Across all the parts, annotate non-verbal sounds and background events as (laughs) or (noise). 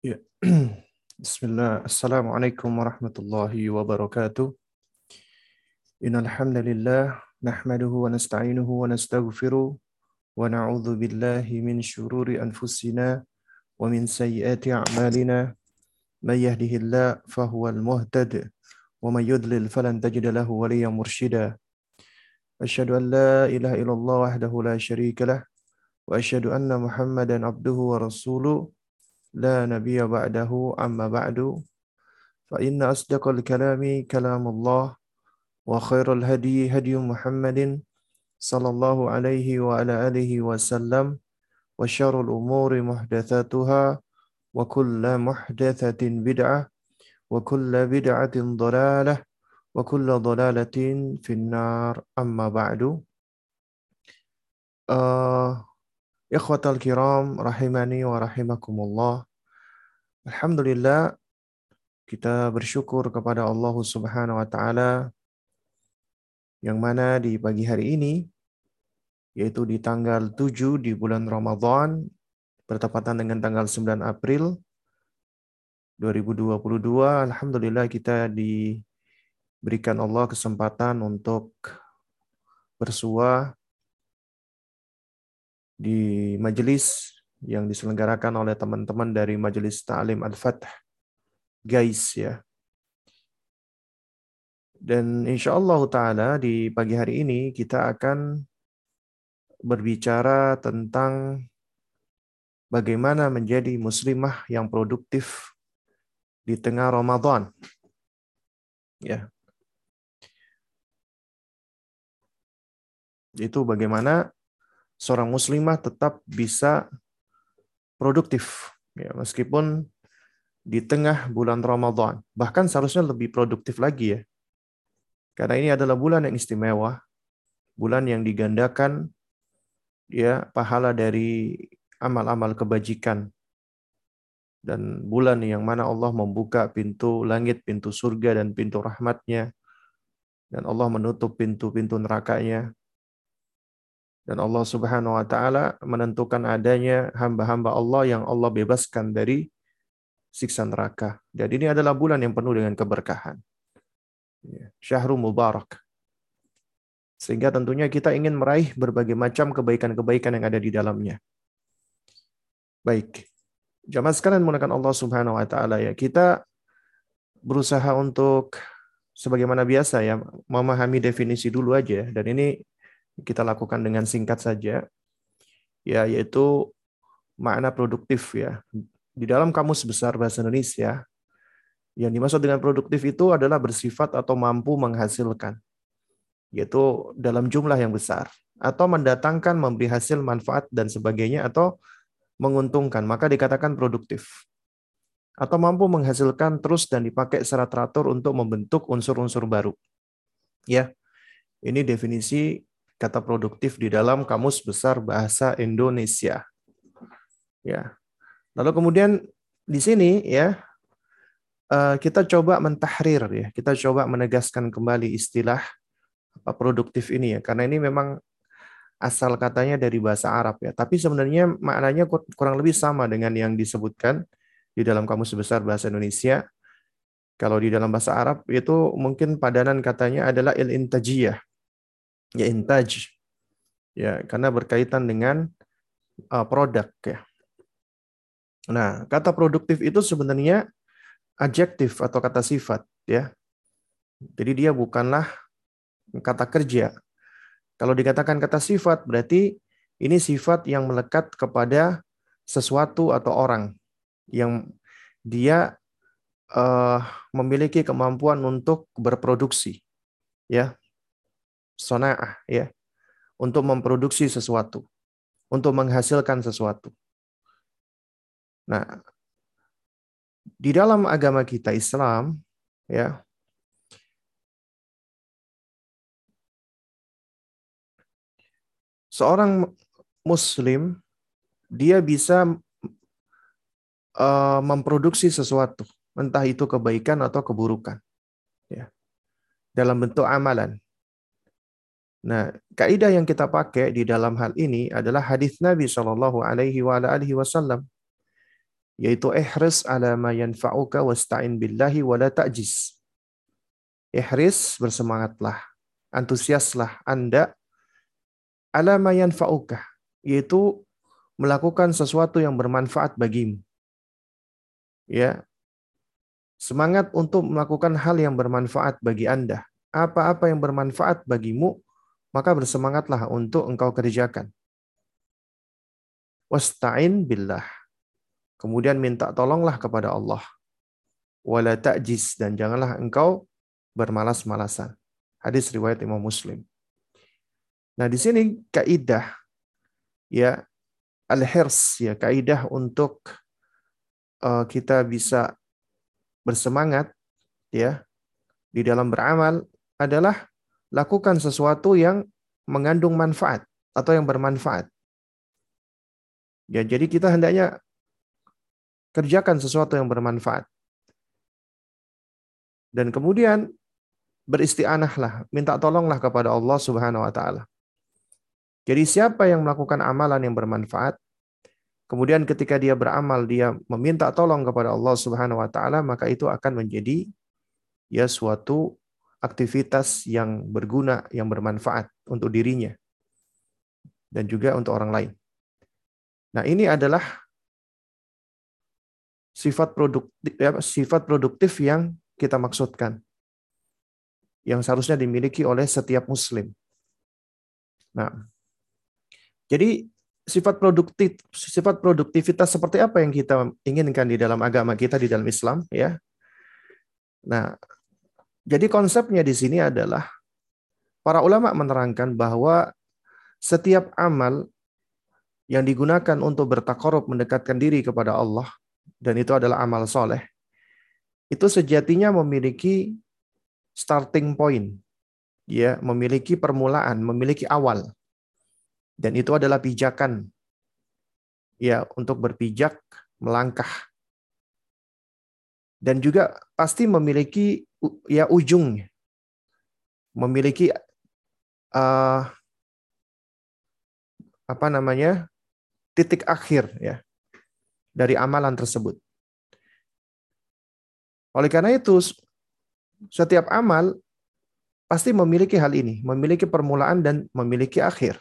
Ya. (clears throat) Bismillah. Assalamualaikum warahmatullahi wabarakatuh. Innal hamdalillah nahmaduhu wa nasta'inuhu wa nastaghfiruh wa na'udzu billahi min syururi anfusina wa min sayyiati a'malina. May yahdihillahu fahuwal muhtad wa may yudlil falan tajid lahu waliyyan mursyida. Asyhadu an la ilaha illallah wahdahu la syarika lah wa asyhadu anna Muhammadan abduhu wa rasuluh لا نبي بعده أما بعد فإن أصدق الكلام كلام الله وخير الهدي هدي محمد صلى الله عليه وعلى آله وسلم وشر الأمور محدثاتها وكل محدثة بدعة وكل بدعة ضلالة وكل ضلالة في النار. أما بعد uh, Ikhwatal kiram rahimani wa rahimakumullah. Alhamdulillah kita bersyukur kepada Allah Subhanahu wa taala yang mana di pagi hari ini yaitu di tanggal 7 di bulan Ramadan bertepatan dengan tanggal 9 April 2022 alhamdulillah kita diberikan Allah kesempatan untuk bersuah di majelis yang diselenggarakan oleh teman-teman dari Majelis Ta'lim Al-Fath guys ya. Dan insya Allah Ta'ala di pagi hari ini kita akan berbicara tentang bagaimana menjadi muslimah yang produktif di tengah Ramadan. Ya. Itu bagaimana seorang muslimah tetap bisa produktif ya meskipun di tengah bulan Ramadan. Bahkan seharusnya lebih produktif lagi ya. Karena ini adalah bulan yang istimewa bulan yang digandakan ya pahala dari amal-amal kebajikan. Dan bulan yang mana Allah membuka pintu langit, pintu surga dan pintu rahmatnya. Dan Allah menutup pintu-pintu nerakanya dan Allah Subhanahu wa taala menentukan adanya hamba-hamba Allah yang Allah bebaskan dari siksa neraka. Jadi ini adalah bulan yang penuh dengan keberkahan. Ya, Syahrul Mubarak. Sehingga tentunya kita ingin meraih berbagai macam kebaikan-kebaikan yang ada di dalamnya. Baik. Jamaah sekalian menggunakan Allah Subhanahu wa taala ya. Kita berusaha untuk sebagaimana biasa ya, memahami definisi dulu aja dan ini kita lakukan dengan singkat saja, ya yaitu makna produktif ya. Di dalam kamus besar bahasa Indonesia, yang dimaksud dengan produktif itu adalah bersifat atau mampu menghasilkan, yaitu dalam jumlah yang besar, atau mendatangkan, memberi hasil, manfaat, dan sebagainya, atau menguntungkan, maka dikatakan produktif. Atau mampu menghasilkan terus dan dipakai secara teratur untuk membentuk unsur-unsur baru. Ya, ini definisi kata produktif di dalam Kamus Besar Bahasa Indonesia. Ya. Lalu kemudian di sini ya eh, kita coba mentahrir ya, kita coba menegaskan kembali istilah produktif ini ya, karena ini memang asal katanya dari bahasa Arab ya, tapi sebenarnya maknanya kurang lebih sama dengan yang disebutkan di dalam Kamus Besar Bahasa Indonesia. Kalau di dalam bahasa Arab itu mungkin padanan katanya adalah il-intajiyah ya intaj ya karena berkaitan dengan uh, produk ya. Nah, kata produktif itu sebenarnya adjektif atau kata sifat ya. Jadi dia bukanlah kata kerja. Kalau dikatakan kata sifat berarti ini sifat yang melekat kepada sesuatu atau orang yang dia uh, memiliki kemampuan untuk berproduksi ya sona'ah ya untuk memproduksi sesuatu, untuk menghasilkan sesuatu. Nah, di dalam agama kita Islam ya seorang muslim dia bisa uh, memproduksi sesuatu, entah itu kebaikan atau keburukan. Ya. Dalam bentuk amalan. Nah, kaidah yang kita pakai di dalam hal ini adalah hadis Nabi Shallallahu Alaihi Wasallam yaitu ihris ala ma yanfa'uka wasta'in billahi wala ta'jiz. Ihris bersemangatlah, antusiaslah Anda ala ma yanfa'uka, yaitu melakukan sesuatu yang bermanfaat bagimu. Ya. Semangat untuk melakukan hal yang bermanfaat bagi Anda. Apa-apa yang bermanfaat bagimu, maka bersemangatlah untuk engkau kerjakan. Wasta'in billah Kemudian minta tolonglah kepada Allah. Wala ta'jiz dan janganlah engkau bermalas-malasan. Hadis riwayat Imam Muslim. Nah, di sini kaidah ya al-hirs ya kaidah untuk uh, kita bisa bersemangat ya di dalam beramal adalah lakukan sesuatu yang mengandung manfaat atau yang bermanfaat. Ya, jadi kita hendaknya Kerjakan sesuatu yang bermanfaat. Dan kemudian beristianahlah, minta tolonglah kepada Allah Subhanahu wa taala. Jadi siapa yang melakukan amalan yang bermanfaat, kemudian ketika dia beramal dia meminta tolong kepada Allah Subhanahu wa taala, maka itu akan menjadi ya suatu aktivitas yang berguna, yang bermanfaat untuk dirinya dan juga untuk orang lain. Nah, ini adalah sifat produktif ya, sifat produktif yang kita maksudkan yang seharusnya dimiliki oleh setiap muslim. Nah, jadi sifat produktif sifat produktivitas seperti apa yang kita inginkan di dalam agama kita di dalam Islam ya. Nah, jadi konsepnya di sini adalah para ulama menerangkan bahwa setiap amal yang digunakan untuk bertakorup mendekatkan diri kepada Allah dan itu adalah amal soleh, itu sejatinya memiliki starting point, ya, memiliki permulaan, memiliki awal, dan itu adalah pijakan, ya, untuk berpijak, melangkah, dan juga pasti memiliki ya ujung, memiliki uh, apa namanya titik akhir, ya dari amalan tersebut. Oleh karena itu, setiap amal pasti memiliki hal ini, memiliki permulaan dan memiliki akhir.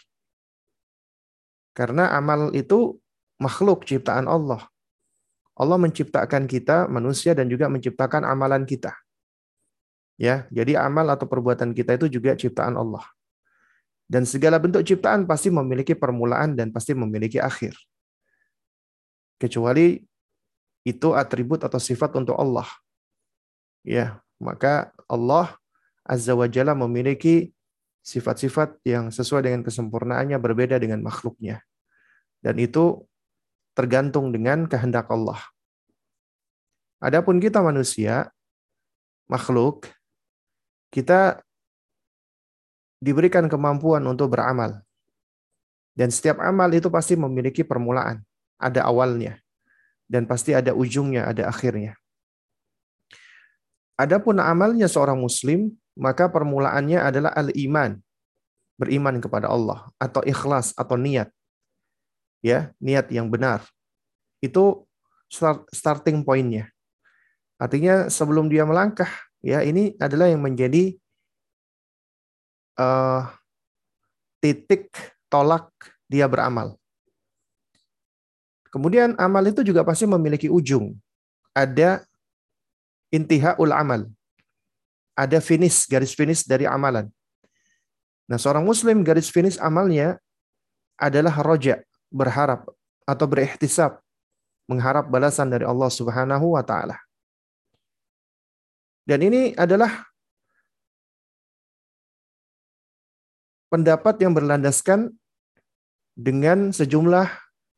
Karena amal itu makhluk ciptaan Allah. Allah menciptakan kita manusia dan juga menciptakan amalan kita. Ya, jadi amal atau perbuatan kita itu juga ciptaan Allah. Dan segala bentuk ciptaan pasti memiliki permulaan dan pasti memiliki akhir kecuali itu atribut atau sifat untuk Allah. Ya, maka Allah Azza wa Jalla memiliki sifat-sifat yang sesuai dengan kesempurnaannya berbeda dengan makhluknya. Dan itu tergantung dengan kehendak Allah. Adapun kita manusia, makhluk, kita diberikan kemampuan untuk beramal. Dan setiap amal itu pasti memiliki permulaan ada awalnya dan pasti ada ujungnya, ada akhirnya. Adapun amalnya seorang muslim, maka permulaannya adalah al-iman, beriman kepada Allah atau ikhlas atau niat. Ya, niat yang benar. Itu starting pointnya. Artinya sebelum dia melangkah, ya ini adalah yang menjadi uh, titik tolak dia beramal. Kemudian amal itu juga pasti memiliki ujung. Ada intihaul amal. Ada finish, garis finish dari amalan. Nah, seorang muslim garis finish amalnya adalah roja, berharap atau berikhtisab, mengharap balasan dari Allah Subhanahu wa taala. Dan ini adalah pendapat yang berlandaskan dengan sejumlah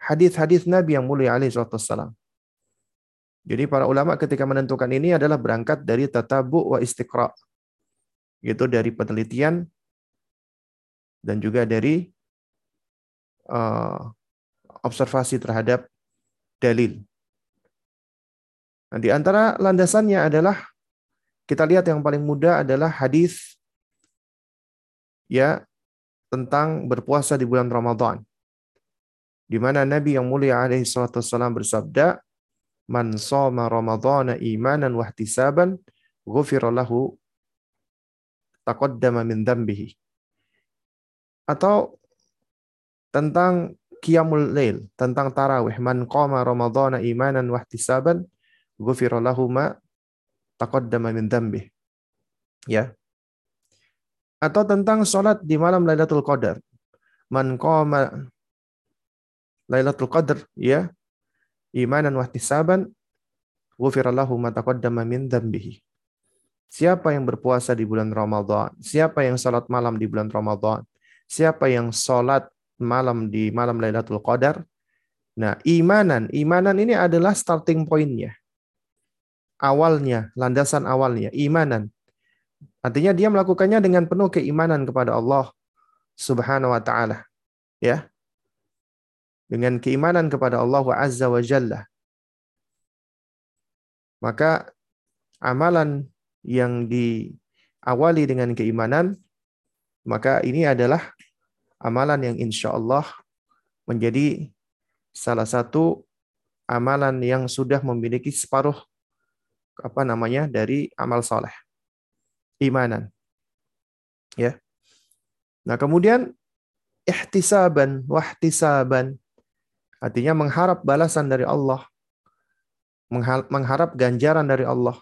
hadis-hadis Nabi yang mulia alaihi wasallam. Jadi para ulama ketika menentukan ini adalah berangkat dari tatabu wa istiqra. Yaitu dari penelitian dan juga dari uh, observasi terhadap dalil. Nah, di antara landasannya adalah kita lihat yang paling mudah adalah hadis ya tentang berpuasa di bulan Ramadan di mana Nabi yang mulia alaihi salatu wasallam bersabda, man shoma ramadhana imanan wa ihtisaban ghufira lahu taqaddama min dhanbihi. Atau tentang qiyamul lail, tentang tarawih, man qama ramadhana imanan wa ihtisaban ghufira lahu ma taqaddama min dhanbihi. Ya. Atau tentang salat di malam Lailatul Qadar. Man qama Lailatul Qadar ya imanan wa ihtisaban ghufira lahu ma taqaddama min dhanbihi. Siapa yang berpuasa di bulan Ramadan? Siapa yang salat malam di bulan Ramadan? Siapa yang salat malam di malam Lailatul Qadar? Nah, imanan, imanan ini adalah starting point-nya. Awalnya, landasan awalnya, imanan. Artinya dia melakukannya dengan penuh keimanan kepada Allah Subhanahu wa taala. Ya. Dengan keimanan kepada Allah wa Azza wa Jalla. Maka amalan yang diawali dengan keimanan, maka ini adalah amalan yang insya Allah menjadi salah satu amalan yang sudah memiliki separuh apa namanya dari amal soleh imanan. Ya. Nah kemudian ihtisaban wahtisaban artinya mengharap balasan dari Allah mengharap ganjaran dari Allah.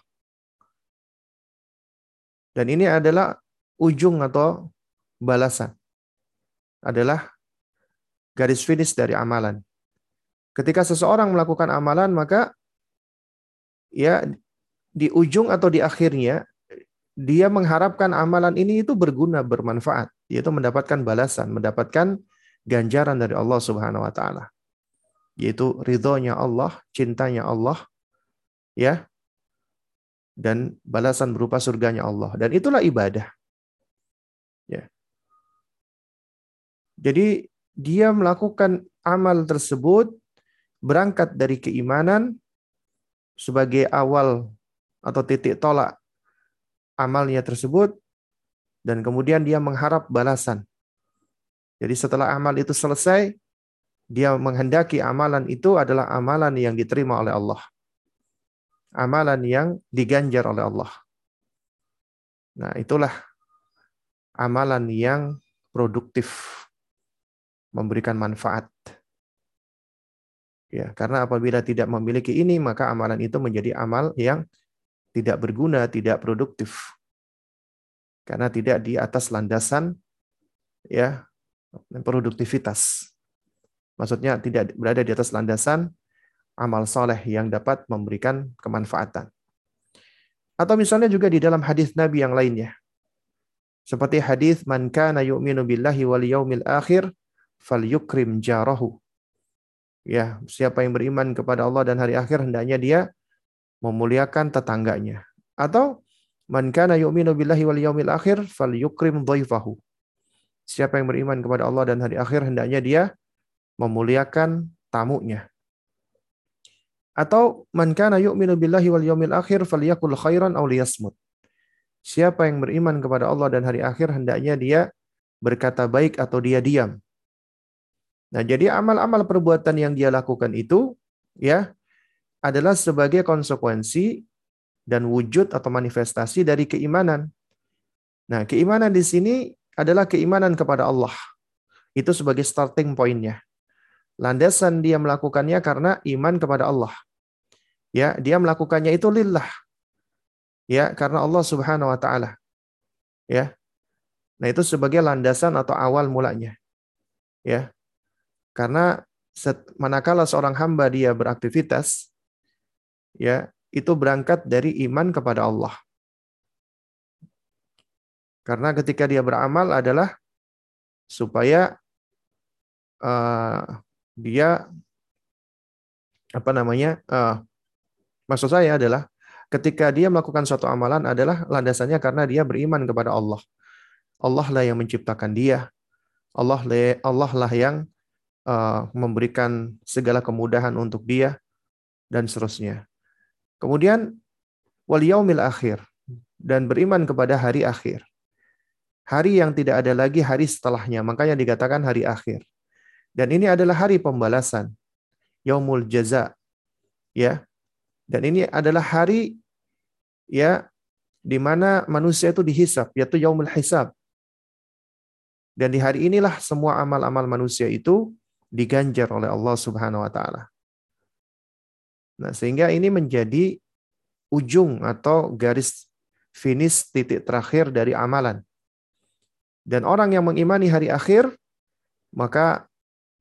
Dan ini adalah ujung atau balasan. Adalah garis finish dari amalan. Ketika seseorang melakukan amalan, maka ya di ujung atau di akhirnya dia mengharapkan amalan ini itu berguna, bermanfaat, yaitu mendapatkan balasan, mendapatkan ganjaran dari Allah Subhanahu wa taala. Yaitu ridhonya Allah, cintanya Allah, ya, dan balasan berupa surganya Allah. Dan itulah ibadah. Ya. Jadi dia melakukan amal tersebut berangkat dari keimanan sebagai awal atau titik tolak amalnya tersebut dan kemudian dia mengharap balasan. Jadi setelah amal itu selesai, dia menghendaki amalan itu adalah amalan yang diterima oleh Allah amalan yang diganjar oleh Allah. Nah, itulah amalan yang produktif memberikan manfaat. Ya, karena apabila tidak memiliki ini, maka amalan itu menjadi amal yang tidak berguna, tidak produktif. Karena tidak di atas landasan ya produktivitas. Maksudnya tidak berada di atas landasan amal soleh yang dapat memberikan kemanfaatan. Atau misalnya juga di dalam hadis Nabi yang lainnya. Seperti hadis man kana yu'minu billahi wal yaumil akhir falyukrim jarahu. Ya, siapa yang beriman kepada Allah dan hari akhir hendaknya dia memuliakan tetangganya. Atau man kana yu'minu billahi wal yaumil akhir falyukrim dhaifahu. Siapa yang beriman kepada Allah dan hari akhir hendaknya dia memuliakan tamunya. Atau man kana yu'minu billahi wal yawmil akhir falyakul khairan aw liyasmut. Siapa yang beriman kepada Allah dan hari akhir hendaknya dia berkata baik atau dia diam. Nah, jadi amal-amal perbuatan yang dia lakukan itu ya adalah sebagai konsekuensi dan wujud atau manifestasi dari keimanan. Nah, keimanan di sini adalah keimanan kepada Allah. Itu sebagai starting pointnya. Landasan dia melakukannya karena iman kepada Allah ya dia melakukannya itu lillah ya karena Allah Subhanahu wa taala ya nah itu sebagai landasan atau awal mulanya ya karena manakala seorang hamba dia beraktivitas ya itu berangkat dari iman kepada Allah karena ketika dia beramal adalah supaya uh, dia apa namanya uh, Maksud saya adalah ketika dia melakukan suatu amalan adalah landasannya karena dia beriman kepada Allah. Allah lah yang menciptakan dia. Allah lah, Allah lah yang uh, memberikan segala kemudahan untuk dia dan seterusnya. Kemudian wal yaumil akhir dan beriman kepada hari akhir. Hari yang tidak ada lagi hari setelahnya, makanya dikatakan hari akhir. Dan ini adalah hari pembalasan. Yaumul jaza. Ya, Dan ini adalah hari ya di mana manusia itu dihisap, yaitu yaumul hisab. Dan di hari inilah semua amal-amal manusia itu diganjar oleh Allah Subhanahu wa taala. Nah, sehingga ini menjadi ujung atau garis finish titik terakhir dari amalan. Dan orang yang mengimani hari akhir, maka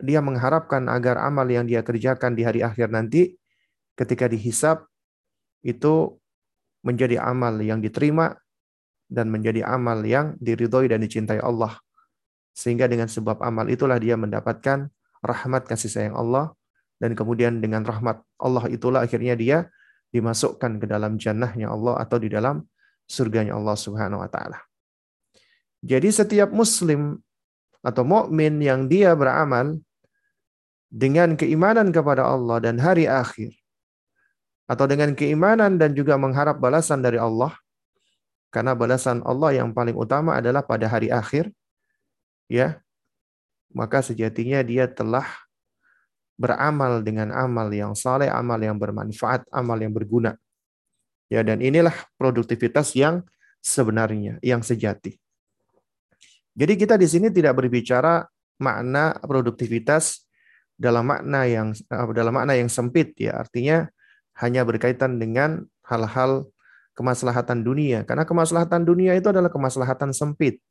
dia mengharapkan agar amal yang dia kerjakan di hari akhir nanti ketika dihisap itu menjadi amal yang diterima dan menjadi amal yang diridhoi dan dicintai Allah. Sehingga dengan sebab amal itulah dia mendapatkan rahmat kasih sayang Allah dan kemudian dengan rahmat Allah itulah akhirnya dia dimasukkan ke dalam jannahnya Allah atau di dalam surganya Allah Subhanahu wa taala. Jadi setiap muslim atau mukmin yang dia beramal dengan keimanan kepada Allah dan hari akhir atau dengan keimanan dan juga mengharap balasan dari Allah karena balasan Allah yang paling utama adalah pada hari akhir ya maka sejatinya dia telah beramal dengan amal yang saleh, amal yang bermanfaat, amal yang berguna. Ya dan inilah produktivitas yang sebenarnya, yang sejati. Jadi kita di sini tidak berbicara makna produktivitas dalam makna yang eh, dalam makna yang sempit ya artinya hanya berkaitan dengan hal-hal kemaslahatan dunia karena kemaslahatan dunia itu adalah kemaslahatan sempit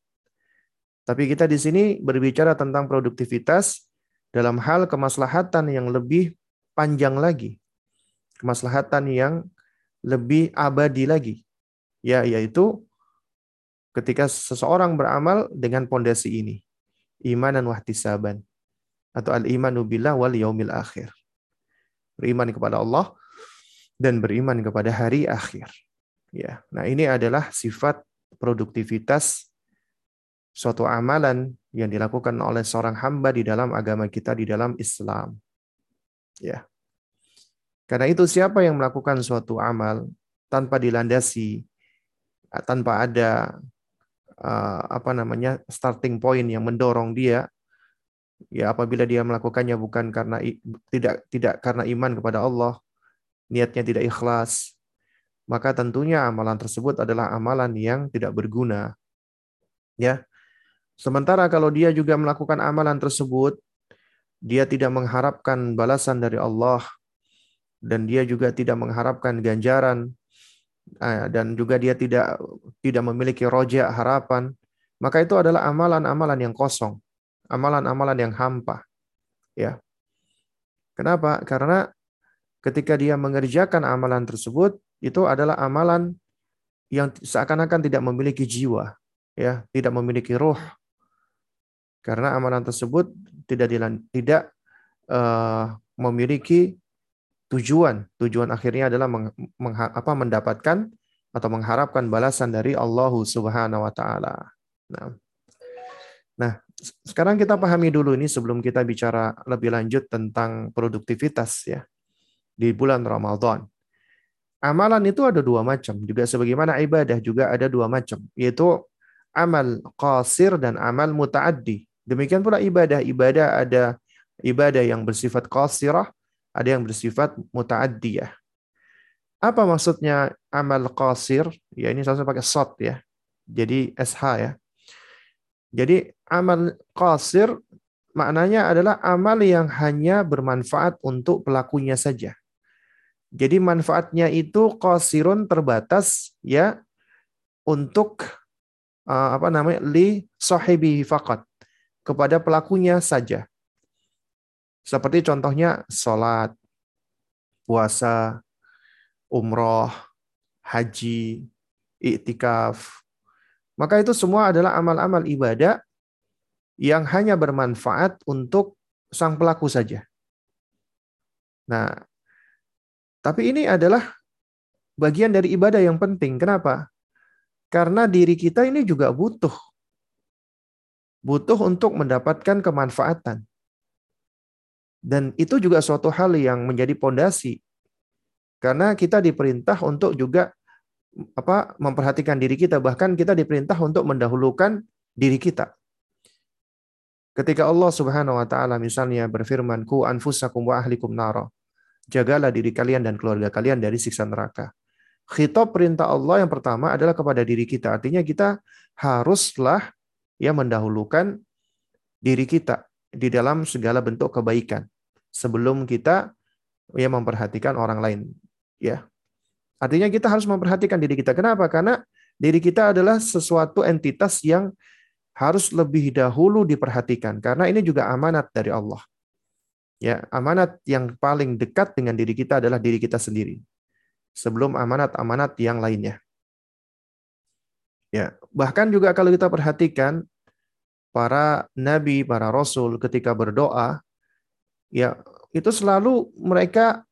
tapi kita di sini berbicara tentang produktivitas dalam hal kemaslahatan yang lebih panjang lagi kemaslahatan yang lebih abadi lagi ya yaitu ketika seseorang beramal dengan pondasi ini iman dan wahtisaban atau al-imanu billah wal yaumil akhir. Beriman kepada Allah dan beriman kepada hari akhir. Ya. Nah, ini adalah sifat produktivitas suatu amalan yang dilakukan oleh seorang hamba di dalam agama kita di dalam Islam. Ya. Karena itu siapa yang melakukan suatu amal tanpa dilandasi tanpa ada uh, apa namanya starting point yang mendorong dia ya apabila dia melakukannya bukan karena tidak tidak karena iman kepada Allah, niatnya tidak ikhlas, maka tentunya amalan tersebut adalah amalan yang tidak berguna. Ya. Sementara kalau dia juga melakukan amalan tersebut, dia tidak mengharapkan balasan dari Allah dan dia juga tidak mengharapkan ganjaran eh, dan juga dia tidak tidak memiliki roja harapan, maka itu adalah amalan-amalan yang kosong amalan-amalan yang hampa. Ya. Kenapa? Karena ketika dia mengerjakan amalan tersebut itu adalah amalan yang seakan-akan tidak memiliki jiwa, ya, tidak memiliki roh. Karena amalan tersebut tidak dilan, tidak uh, memiliki tujuan. Tujuan akhirnya adalah meng, meng, apa, mendapatkan atau mengharapkan balasan dari Allah Subhanahu wa taala. Nah, nah sekarang kita pahami dulu ini sebelum kita bicara lebih lanjut tentang produktivitas ya di bulan Ramadan. Amalan itu ada dua macam, juga sebagaimana ibadah juga ada dua macam, yaitu amal qasir dan amal mutaaddi. Demikian pula ibadah, ibadah ada ibadah yang bersifat qasirah, ada yang bersifat mutaaddiyah. Apa maksudnya amal qasir? Ya ini saya pakai sot ya. Jadi SH ya. Jadi amal qasir maknanya adalah amal yang hanya bermanfaat untuk pelakunya saja. Jadi manfaatnya itu qasirun terbatas ya untuk uh, apa namanya li sahibi faqat kepada pelakunya saja. Seperti contohnya salat, puasa, umroh, haji, iktikaf, maka itu semua adalah amal-amal ibadah yang hanya bermanfaat untuk sang pelaku saja. Nah, tapi ini adalah bagian dari ibadah yang penting. Kenapa? Karena diri kita ini juga butuh. Butuh untuk mendapatkan kemanfaatan. Dan itu juga suatu hal yang menjadi pondasi. Karena kita diperintah untuk juga apa memperhatikan diri kita bahkan kita diperintah untuk mendahulukan diri kita. Ketika Allah Subhanahu wa taala misalnya berfirman ku anfusakum wa ahlikum nara. jagalah diri kalian dan keluarga kalian dari siksa neraka. Khitab perintah Allah yang pertama adalah kepada diri kita. Artinya kita haruslah ya mendahulukan diri kita di dalam segala bentuk kebaikan sebelum kita ya memperhatikan orang lain. Ya. Artinya kita harus memperhatikan diri kita. Kenapa? Karena diri kita adalah sesuatu entitas yang harus lebih dahulu diperhatikan karena ini juga amanat dari Allah. Ya, amanat yang paling dekat dengan diri kita adalah diri kita sendiri. Sebelum amanat-amanat yang lainnya. Ya, bahkan juga kalau kita perhatikan para nabi, para rasul ketika berdoa, ya itu selalu mereka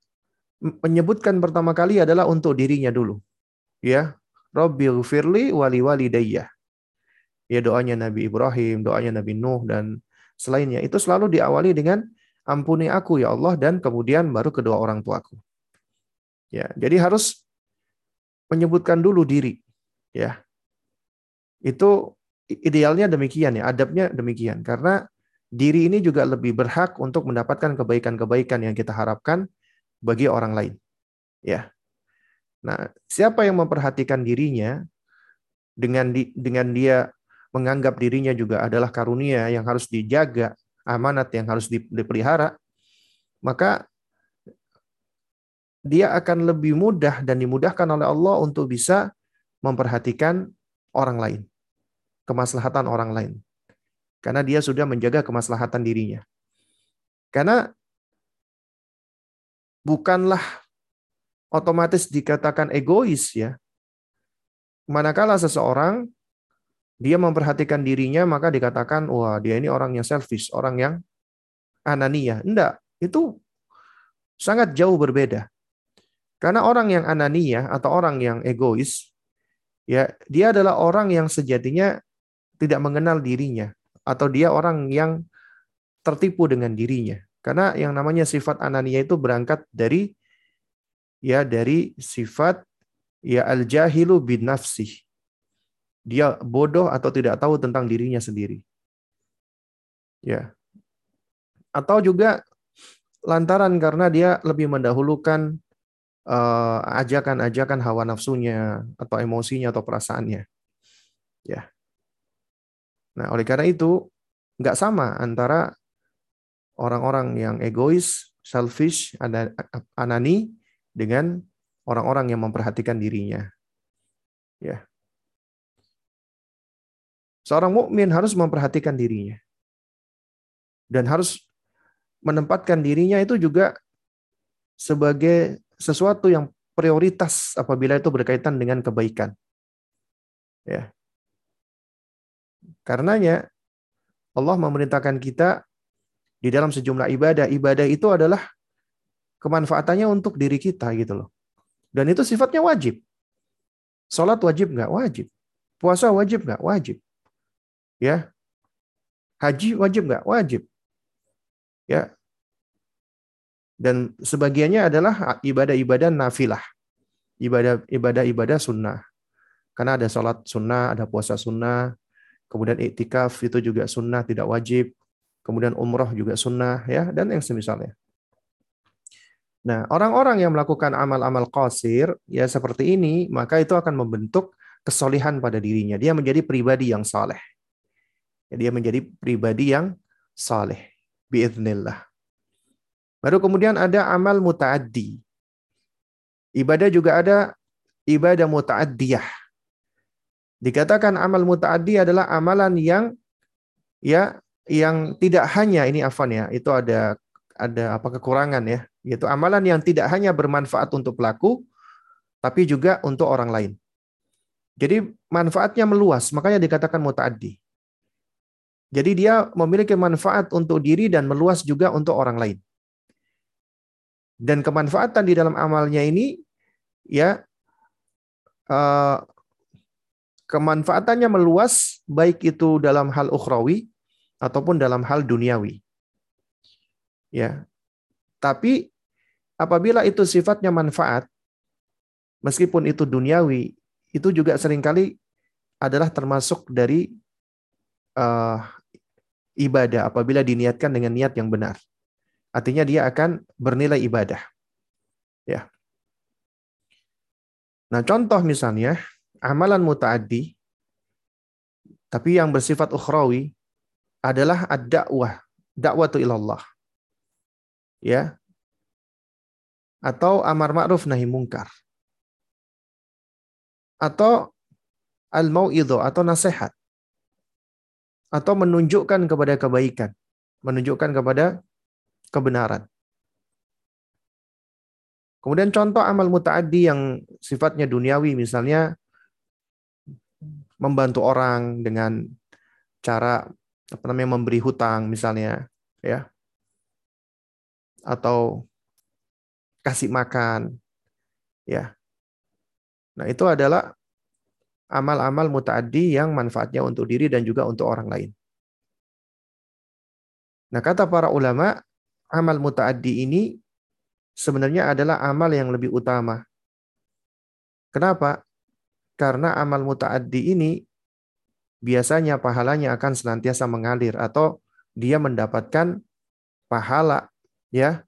menyebutkan pertama kali adalah untuk dirinya dulu. Ya, Rabbil firli wali walidayya. Ya doanya Nabi Ibrahim, doanya Nabi Nuh dan selainnya itu selalu diawali dengan ampuni aku ya Allah dan kemudian baru kedua orang tuaku. Ya, jadi harus menyebutkan dulu diri. Ya. Itu idealnya demikian ya, adabnya demikian karena diri ini juga lebih berhak untuk mendapatkan kebaikan-kebaikan yang kita harapkan bagi orang lain. Ya. Nah, siapa yang memperhatikan dirinya dengan di, dengan dia menganggap dirinya juga adalah karunia yang harus dijaga, amanat yang harus dipelihara, maka dia akan lebih mudah dan dimudahkan oleh Allah untuk bisa memperhatikan orang lain, kemaslahatan orang lain. Karena dia sudah menjaga kemaslahatan dirinya. Karena bukanlah otomatis dikatakan egois ya. Manakala seseorang dia memperhatikan dirinya maka dikatakan wah dia ini orang yang selfish, orang yang anania. Enggak, itu sangat jauh berbeda. Karena orang yang anania atau orang yang egois ya dia adalah orang yang sejatinya tidak mengenal dirinya atau dia orang yang tertipu dengan dirinya. Karena yang namanya sifat anania itu berangkat dari ya dari sifat ya al-jahilu bin nafsih dia bodoh atau tidak tahu tentang dirinya sendiri. Ya. Atau juga lantaran karena dia lebih mendahulukan uh, ajakan-ajakan hawa nafsunya atau emosinya atau perasaannya. Ya. Nah, oleh karena itu nggak sama antara orang-orang yang egois, selfish, anani dengan orang-orang yang memperhatikan dirinya. Ya. Seorang mukmin harus memperhatikan dirinya. Dan harus menempatkan dirinya itu juga sebagai sesuatu yang prioritas apabila itu berkaitan dengan kebaikan. Ya. Karenanya Allah memerintahkan kita di dalam sejumlah ibadah. Ibadah itu adalah kemanfaatannya untuk diri kita gitu loh. Dan itu sifatnya wajib. Salat wajib nggak? Wajib. Puasa wajib nggak? Wajib. Ya. Haji wajib nggak? Wajib. Ya. Dan sebagiannya adalah ibadah-ibadah nafilah. Ibadah ibadah ibadah sunnah. Karena ada sholat sunnah, ada puasa sunnah, kemudian iktikaf itu juga sunnah, tidak wajib. Kemudian umroh juga sunnah, ya, dan yang semisalnya. Nah, orang-orang yang melakukan amal-amal qasir, ya seperti ini, maka itu akan membentuk kesolihan pada dirinya. Dia menjadi pribadi yang saleh. Dia menjadi pribadi yang saleh biiznillah. Baru kemudian ada amal mutaaddi. Ibadah juga ada ibadah mutaaddiyah. Dikatakan amal mutaaddi adalah amalan yang ya yang tidak hanya ini afan ya, itu ada ada apa kekurangan ya, yaitu amalan yang tidak hanya bermanfaat untuk pelaku tapi juga untuk orang lain. Jadi manfaatnya meluas, makanya dikatakan mutaaddi. Jadi dia memiliki manfaat untuk diri dan meluas juga untuk orang lain. Dan kemanfaatan di dalam amalnya ini ya uh, kemanfaatannya meluas baik itu dalam hal ukhrawi ataupun dalam hal duniawi. Ya. Tapi apabila itu sifatnya manfaat meskipun itu duniawi itu juga sering kali adalah termasuk dari uh, ibadah apabila diniatkan dengan niat yang benar. Artinya dia akan bernilai ibadah. Ya. Nah, contoh misalnya amalan mutaaddi tapi yang bersifat ukhrawi adalah ad-da'wah, dakwatu ilallah. Ya. Atau amar ma'ruf nahi mungkar. Atau al-mau'idho atau nasihat. Atau menunjukkan kepada kebaikan, menunjukkan kepada kebenaran. Kemudian contoh amal mutaaddi yang sifatnya duniawi misalnya membantu orang dengan cara apa namanya memberi hutang misalnya ya. Atau kasih makan ya. Nah itu adalah amal-amal mutaaddi yang manfaatnya untuk diri dan juga untuk orang lain. Nah kata para ulama amal mutaaddi ini sebenarnya adalah amal yang lebih utama. Kenapa karena amal mutaaddi ini biasanya pahalanya akan senantiasa mengalir atau dia mendapatkan pahala ya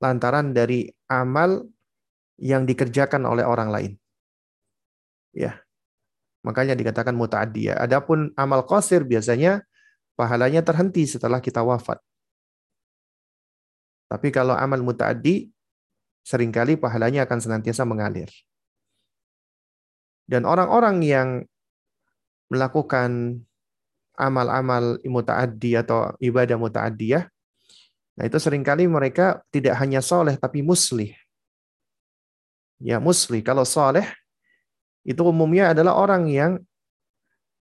lantaran dari amal yang dikerjakan oleh orang lain. Ya. Makanya dikatakan mutaaddi ya. Adapun amal qasir biasanya pahalanya terhenti setelah kita wafat. Tapi kalau amal mutaaddi sering kali pahalanya akan senantiasa mengalir. Dan orang-orang yang melakukan amal-amal mutaaddi atau ibadah mutaaddiyah, nah itu sering kali mereka tidak hanya soleh tapi muslih. Ya muslih. Kalau soleh itu umumnya adalah orang yang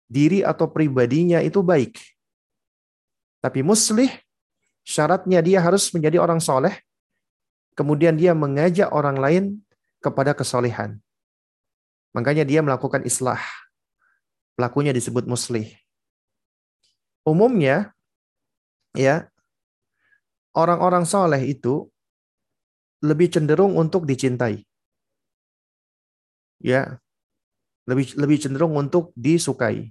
diri atau pribadinya itu baik. Tapi muslih syaratnya dia harus menjadi orang soleh, kemudian dia mengajak orang lain kepada kesolehan. Makanya dia melakukan islah pelakunya disebut muslih. Umumnya ya orang-orang soleh itu lebih cenderung untuk dicintai. Ya. Lebih lebih cenderung untuk disukai.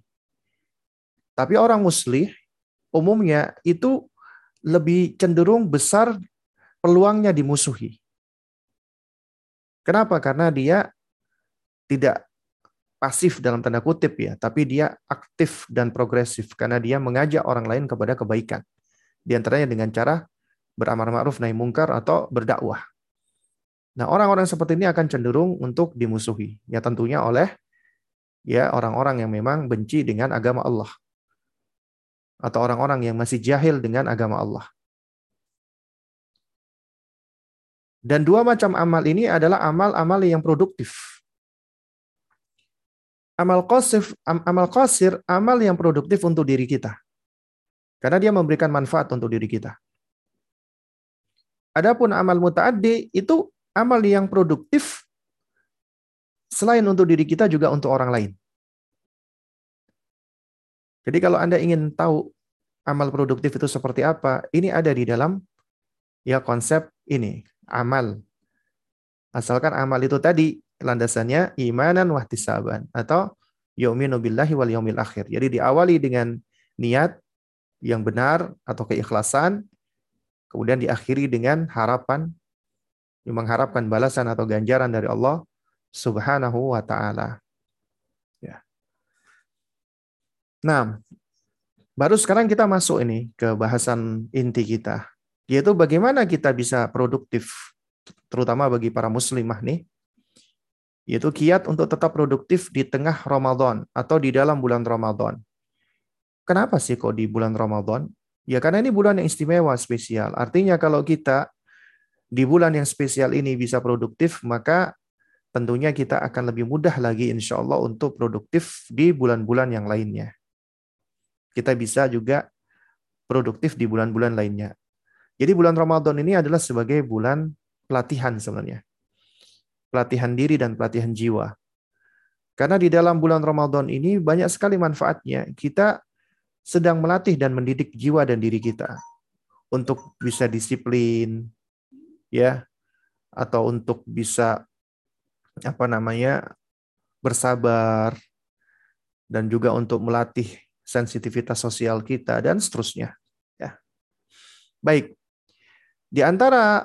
Tapi orang muslih umumnya itu lebih cenderung besar peluangnya dimusuhi. Kenapa? Karena dia tidak pasif dalam tanda kutip ya, tapi dia aktif dan progresif karena dia mengajak orang lain kepada kebaikan. Di antaranya dengan cara beramar ma'ruf nahi mungkar atau berdakwah. Nah, orang-orang seperti ini akan cenderung untuk dimusuhi. Ya tentunya oleh ya orang-orang yang memang benci dengan agama Allah. Atau orang-orang yang masih jahil dengan agama Allah. Dan dua macam amal ini adalah amal-amal yang produktif amal qasir, amal qasir, amal yang produktif untuk diri kita. Karena dia memberikan manfaat untuk diri kita. Adapun amal mutaaddi itu amal yang produktif selain untuk diri kita juga untuk orang lain. Jadi kalau Anda ingin tahu amal produktif itu seperti apa, ini ada di dalam ya konsep ini, amal. Asalkan amal itu tadi landasannya imanan wahtisaban atau yu'minu billahi wal yaumil akhir. Jadi diawali dengan niat yang benar atau keikhlasan, kemudian diakhiri dengan harapan mengharapkan balasan atau ganjaran dari Allah Subhanahu wa taala. Ya. Nah, baru sekarang kita masuk ini ke bahasan inti kita, yaitu bagaimana kita bisa produktif terutama bagi para muslimah nih yaitu kiat untuk tetap produktif di tengah Ramadan atau di dalam bulan Ramadan. Kenapa sih kok di bulan Ramadan? Ya karena ini bulan yang istimewa, spesial. Artinya kalau kita di bulan yang spesial ini bisa produktif, maka tentunya kita akan lebih mudah lagi insya Allah untuk produktif di bulan-bulan yang lainnya. Kita bisa juga produktif di bulan-bulan lainnya. Jadi bulan Ramadan ini adalah sebagai bulan pelatihan sebenarnya pelatihan diri dan pelatihan jiwa. Karena di dalam bulan Ramadan ini banyak sekali manfaatnya. Kita sedang melatih dan mendidik jiwa dan diri kita untuk bisa disiplin ya atau untuk bisa apa namanya bersabar dan juga untuk melatih sensitivitas sosial kita dan seterusnya ya. Baik. Di antara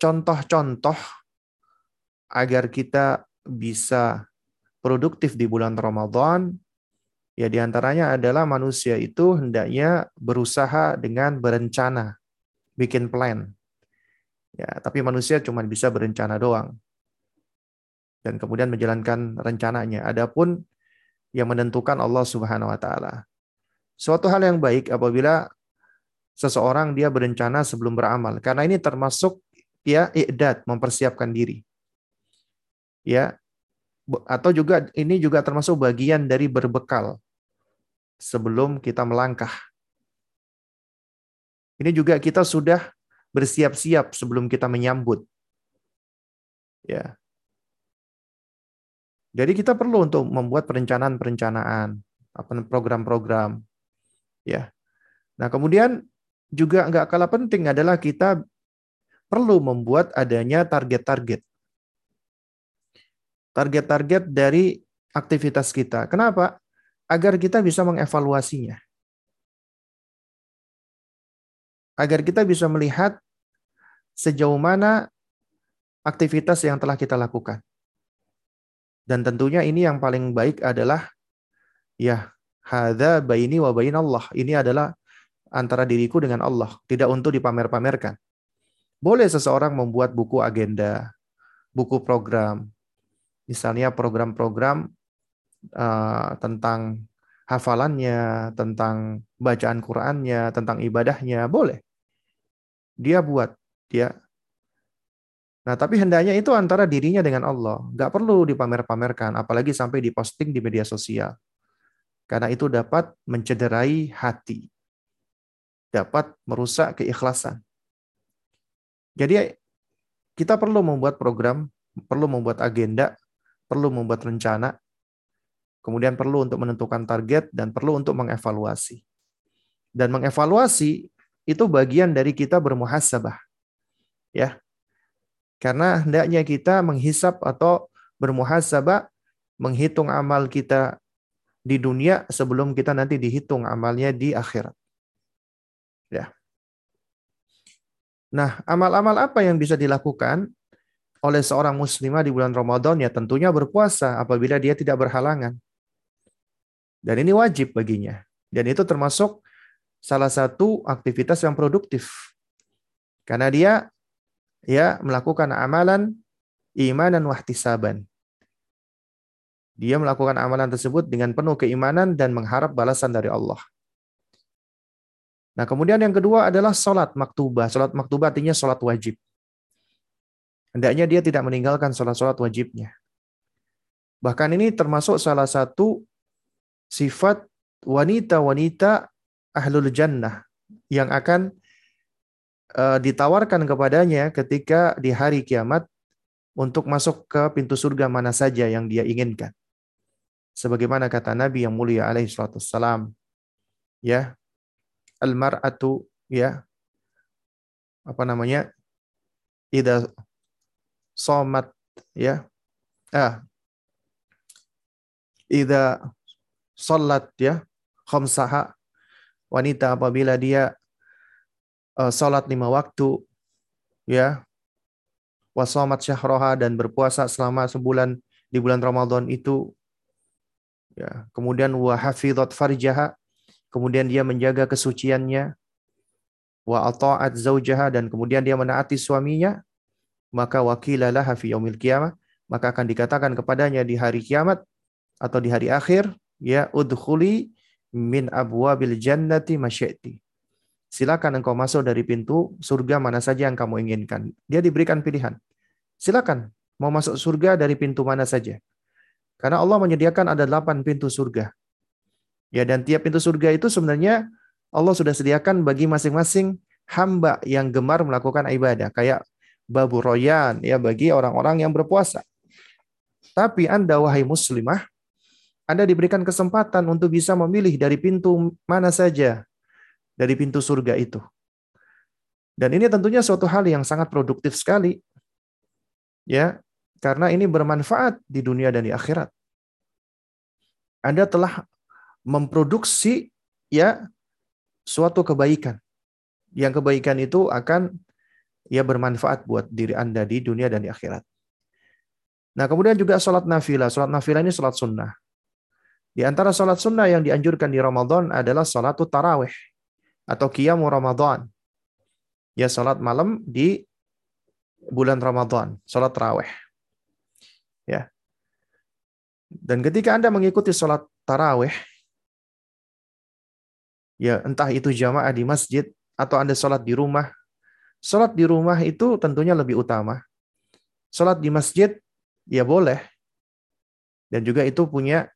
contoh-contoh agar kita bisa produktif di bulan Ramadan, ya di antaranya adalah manusia itu hendaknya berusaha dengan berencana, bikin plan. Ya, tapi manusia cuma bisa berencana doang. Dan kemudian menjalankan rencananya. Adapun yang menentukan Allah Subhanahu wa taala. Suatu hal yang baik apabila seseorang dia berencana sebelum beramal karena ini termasuk ya i'dad mempersiapkan diri. Ya. Atau juga ini juga termasuk bagian dari berbekal sebelum kita melangkah. Ini juga kita sudah bersiap-siap sebelum kita menyambut. Ya. Jadi kita perlu untuk membuat perencanaan-perencanaan, program-program, ya. Nah kemudian juga nggak kalah penting adalah kita perlu membuat adanya target-target, target-target dari aktivitas kita. Kenapa? Agar kita bisa mengevaluasinya, agar kita bisa melihat sejauh mana aktivitas yang telah kita lakukan. Dan tentunya ini yang paling baik adalah ya hadza baini wa bain Allah. Ini adalah antara diriku dengan Allah, tidak untuk dipamer-pamerkan. Boleh seseorang membuat buku agenda, buku program, misalnya program-program uh, tentang hafalannya, tentang bacaan Qur'annya, tentang ibadahnya, boleh. Dia buat, dia Nah, tapi hendaknya itu antara dirinya dengan Allah. Nggak perlu dipamer-pamerkan, apalagi sampai diposting di media sosial. Karena itu dapat mencederai hati. Dapat merusak keikhlasan. Jadi kita perlu membuat program, perlu membuat agenda, perlu membuat rencana, kemudian perlu untuk menentukan target, dan perlu untuk mengevaluasi. Dan mengevaluasi itu bagian dari kita bermuhasabah. Ya, karena hendaknya kita menghisap atau bermuhasabah, menghitung amal kita di dunia sebelum kita nanti dihitung amalnya di akhirat. Ya. Nah, amal-amal apa yang bisa dilakukan oleh seorang muslimah di bulan Ramadan? Ya tentunya berpuasa apabila dia tidak berhalangan. Dan ini wajib baginya. Dan itu termasuk salah satu aktivitas yang produktif. Karena dia ya melakukan amalan iman dan wahtisaban. Dia melakukan amalan tersebut dengan penuh keimanan dan mengharap balasan dari Allah. Nah, kemudian yang kedua adalah sholat maktubah. Sholat maktubah artinya sholat wajib. Hendaknya dia tidak meninggalkan sholat-sholat wajibnya. Bahkan ini termasuk salah satu sifat wanita-wanita ahlul jannah yang akan uh, ditawarkan kepadanya ketika di hari kiamat untuk masuk ke pintu surga mana saja yang dia inginkan. Sebagaimana kata Nabi yang mulia alaihi salatu salam, ya, al-mar'atu ya apa namanya? Ida somat ya. Ah. Ida salat ya. Khamsaha. Wanita apabila dia uh, salat lima waktu, ya, wasomat syahroha dan berpuasa selama sebulan di bulan Ramadan itu, ya, kemudian wahafidot farjaha, kemudian dia menjaga kesuciannya, wa ata'at zaujaha dan kemudian dia menaati suaminya, maka wakilalah fi yaumil qiyamah, maka akan dikatakan kepadanya di hari kiamat atau di hari akhir, ya udkhuli min abwabil jannati masyi'ti silakan engkau masuk dari pintu surga mana saja yang kamu inginkan. Dia diberikan pilihan. Silakan mau masuk surga dari pintu mana saja. Karena Allah menyediakan ada delapan pintu surga. Ya dan tiap pintu surga itu sebenarnya Allah sudah sediakan bagi masing-masing hamba yang gemar melakukan ibadah kayak babu royan ya bagi orang-orang yang berpuasa. Tapi Anda wahai muslimah, Anda diberikan kesempatan untuk bisa memilih dari pintu mana saja dari pintu surga itu. Dan ini tentunya suatu hal yang sangat produktif sekali. Ya, karena ini bermanfaat di dunia dan di akhirat. Anda telah memproduksi ya suatu kebaikan. Yang kebaikan itu akan ya bermanfaat buat diri Anda di dunia dan di akhirat. Nah, kemudian juga sholat nafilah. Sholat nafilah ini sholat sunnah. Di antara sholat sunnah yang dianjurkan di Ramadan adalah sholat tarawih atau qiyamu Ramadan. Ya, sholat malam di bulan Ramadan, sholat tarawih. Ya. Dan ketika Anda mengikuti sholat tarawih, ya entah itu jamaah di masjid atau Anda sholat di rumah, sholat di rumah itu tentunya lebih utama. Sholat di masjid, ya boleh. Dan juga itu punya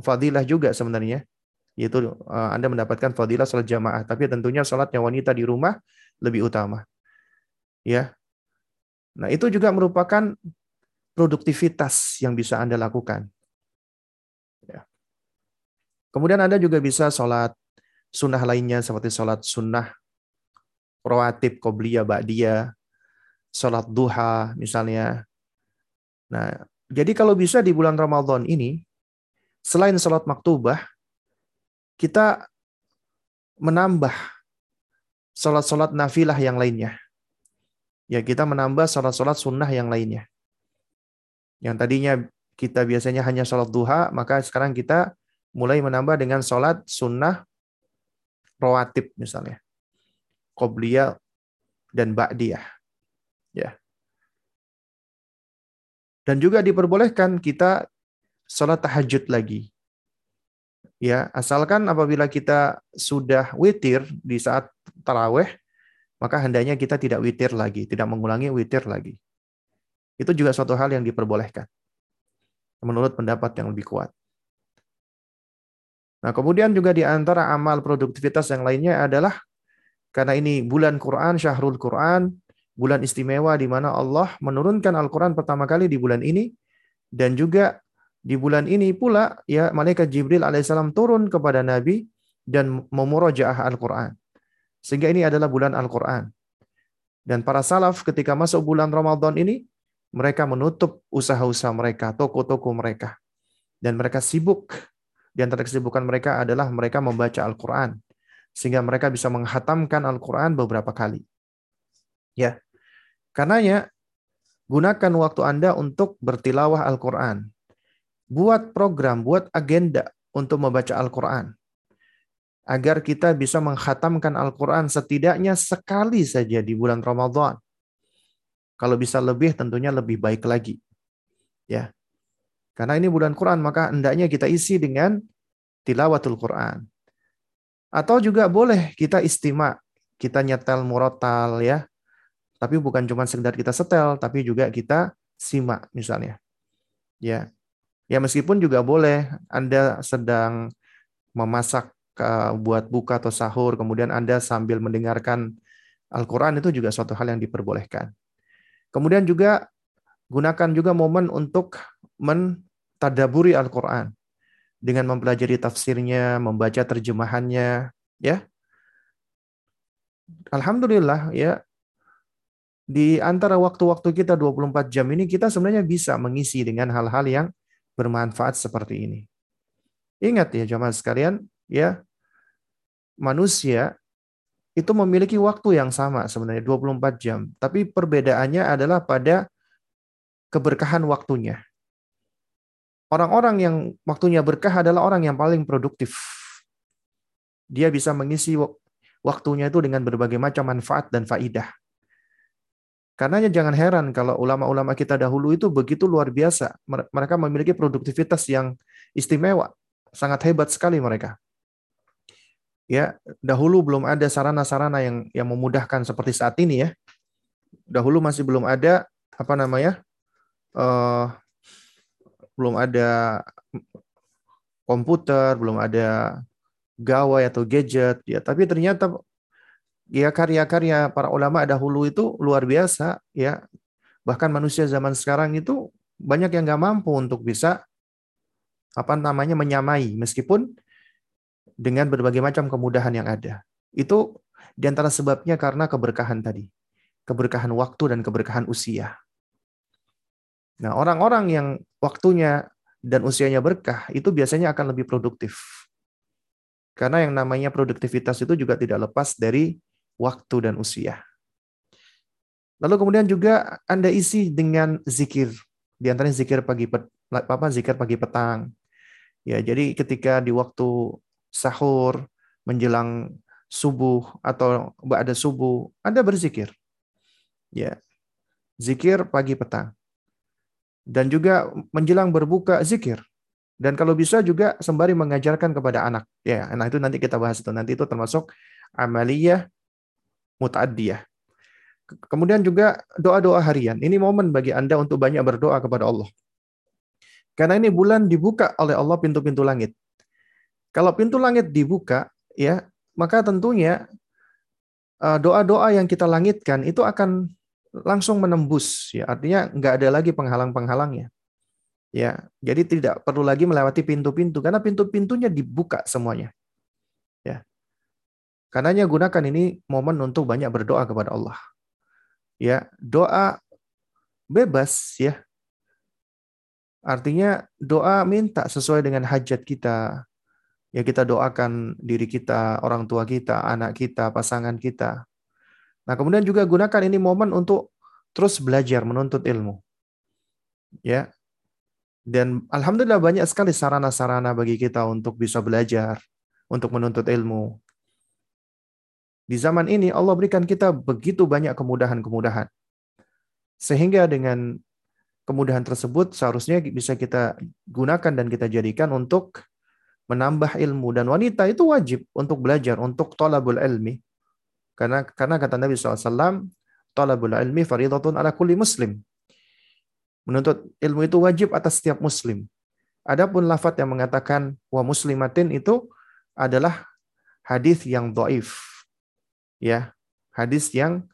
fadilah juga sebenarnya yaitu uh, Anda mendapatkan fadilah salat jamaah tapi tentunya salatnya wanita di rumah lebih utama ya nah itu juga merupakan produktivitas yang bisa Anda lakukan ya. kemudian Anda juga bisa sholat sunnah lainnya seperti sholat sunnah rawatib qobliyah ba'diyah sholat duha misalnya nah jadi kalau bisa di bulan Ramadan ini selain sholat maktubah, kita menambah sholat-sholat nafilah yang lainnya. Ya, kita menambah sholat-sholat sunnah yang lainnya. Yang tadinya kita biasanya hanya sholat duha, maka sekarang kita mulai menambah dengan sholat sunnah rawatib misalnya. Qobliyah dan ba'diyah. Ya. Dan juga diperbolehkan kita sholat tahajud lagi. Ya, asalkan apabila kita sudah witir di saat taraweh, maka hendaknya kita tidak witir lagi, tidak mengulangi witir lagi. Itu juga suatu hal yang diperbolehkan. Menurut pendapat yang lebih kuat. Nah, kemudian juga di antara amal produktivitas yang lainnya adalah karena ini bulan Quran, Syahrul Quran, bulan istimewa di mana Allah menurunkan Al-Quran pertama kali di bulan ini, dan juga di bulan ini pula ya malaikat Jibril alaihissalam turun kepada Nabi dan memurojaah Al-Quran. Sehingga ini adalah bulan Al-Quran. Dan para salaf ketika masuk bulan Ramadan ini, mereka menutup usaha-usaha mereka, toko-toko mereka. Dan mereka sibuk. Di antara kesibukan mereka adalah mereka membaca Al-Quran. Sehingga mereka bisa menghatamkan Al-Quran beberapa kali. Ya, Karenanya, gunakan waktu Anda untuk bertilawah Al-Quran buat program, buat agenda untuk membaca Al-Quran. Agar kita bisa menghatamkan Al-Quran setidaknya sekali saja di bulan Ramadan. Kalau bisa lebih tentunya lebih baik lagi. Ya. Karena ini bulan Quran, maka hendaknya kita isi dengan tilawatul Quran. Atau juga boleh kita istimak, kita nyetel murotal ya. Tapi bukan cuma sekedar kita setel, tapi juga kita simak misalnya. Ya, Ya meskipun juga boleh Anda sedang memasak uh, buat buka atau sahur, kemudian Anda sambil mendengarkan Al-Quran itu juga suatu hal yang diperbolehkan. Kemudian juga gunakan juga momen untuk mentadaburi Al-Quran dengan mempelajari tafsirnya, membaca terjemahannya, ya. Alhamdulillah ya di antara waktu-waktu kita 24 jam ini kita sebenarnya bisa mengisi dengan hal-hal yang bermanfaat seperti ini. Ingat ya jemaah sekalian, ya manusia itu memiliki waktu yang sama sebenarnya 24 jam, tapi perbedaannya adalah pada keberkahan waktunya. Orang-orang yang waktunya berkah adalah orang yang paling produktif. Dia bisa mengisi waktunya itu dengan berbagai macam manfaat dan faidah. Karenanya jangan heran kalau ulama-ulama kita dahulu itu begitu luar biasa. Mereka memiliki produktivitas yang istimewa. Sangat hebat sekali mereka. Ya, dahulu belum ada sarana-sarana yang yang memudahkan seperti saat ini ya. Dahulu masih belum ada apa namanya? Uh, belum ada komputer, belum ada gawai atau gadget ya, tapi ternyata ya karya-karya para ulama dahulu itu luar biasa ya. Bahkan manusia zaman sekarang itu banyak yang nggak mampu untuk bisa apa namanya menyamai meskipun dengan berbagai macam kemudahan yang ada. Itu di antara sebabnya karena keberkahan tadi keberkahan waktu dan keberkahan usia. Nah orang-orang yang waktunya dan usianya berkah itu biasanya akan lebih produktif karena yang namanya produktivitas itu juga tidak lepas dari waktu dan usia. Lalu kemudian juga Anda isi dengan zikir. Di antaranya zikir pagi apa zikir pagi petang. Ya, jadi ketika di waktu sahur menjelang subuh atau ada subuh, Anda berzikir. Ya. Zikir pagi petang. Dan juga menjelang berbuka zikir. Dan kalau bisa juga sembari mengajarkan kepada anak. Ya, nah itu nanti kita bahas itu. Nanti itu termasuk amaliyah muta'addiyah. Kemudian juga doa-doa harian. Ini momen bagi Anda untuk banyak berdoa kepada Allah. Karena ini bulan dibuka oleh Allah pintu-pintu langit. Kalau pintu langit dibuka, ya, maka tentunya eh, doa-doa yang kita langitkan itu akan langsung menembus ya. Artinya nggak ada lagi penghalang-penghalangnya ya. Jadi tidak perlu lagi melewati pintu-pintu karena pintu-pintunya dibuka semuanya ya. Karenanya gunakan ini momen untuk banyak berdoa kepada Allah ya. Doa bebas ya. Artinya doa minta sesuai dengan hajat kita ya. Kita doakan diri kita, orang tua kita, anak kita, pasangan kita. Nah, kemudian juga gunakan ini momen untuk terus belajar menuntut ilmu. Ya. Dan alhamdulillah banyak sekali sarana-sarana bagi kita untuk bisa belajar, untuk menuntut ilmu. Di zaman ini Allah berikan kita begitu banyak kemudahan-kemudahan. Sehingga dengan kemudahan tersebut seharusnya bisa kita gunakan dan kita jadikan untuk menambah ilmu dan wanita itu wajib untuk belajar untuk tolabul ilmi karena karena kata Nabi SAW tolabul ilmi faridatun ala kulli muslim. Menuntut ilmu itu wajib atas setiap muslim. Adapun lafadz yang mengatakan wa muslimatin itu adalah hadis yang doif ya hadis yang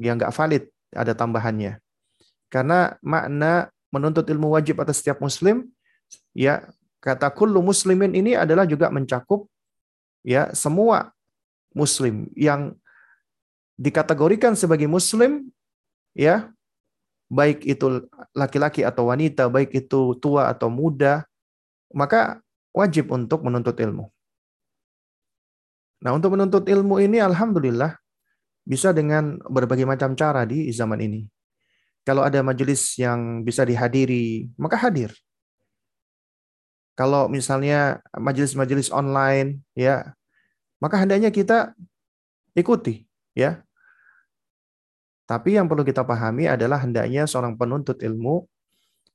yang nggak valid ada tambahannya. Karena makna menuntut ilmu wajib atas setiap muslim ya Kata kullu muslimin ini adalah juga mencakup ya semua muslim yang dikategorikan sebagai muslim ya baik itu laki-laki atau wanita, baik itu tua atau muda, maka wajib untuk menuntut ilmu. Nah, untuk menuntut ilmu ini alhamdulillah bisa dengan berbagai macam cara di zaman ini. Kalau ada majelis yang bisa dihadiri, maka hadir kalau misalnya majelis-majelis online ya maka hendaknya kita ikuti ya tapi yang perlu kita pahami adalah hendaknya seorang penuntut ilmu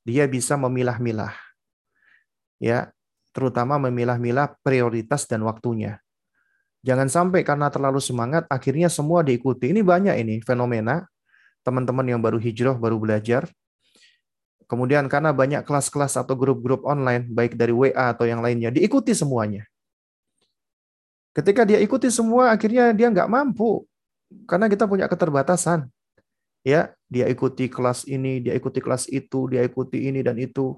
dia bisa memilah-milah ya terutama memilah-milah prioritas dan waktunya jangan sampai karena terlalu semangat akhirnya semua diikuti ini banyak ini fenomena teman-teman yang baru hijrah baru belajar Kemudian karena banyak kelas-kelas atau grup-grup online, baik dari WA atau yang lainnya, diikuti semuanya. Ketika dia ikuti semua, akhirnya dia nggak mampu. Karena kita punya keterbatasan. Ya, dia ikuti kelas ini, dia ikuti kelas itu, dia ikuti ini dan itu.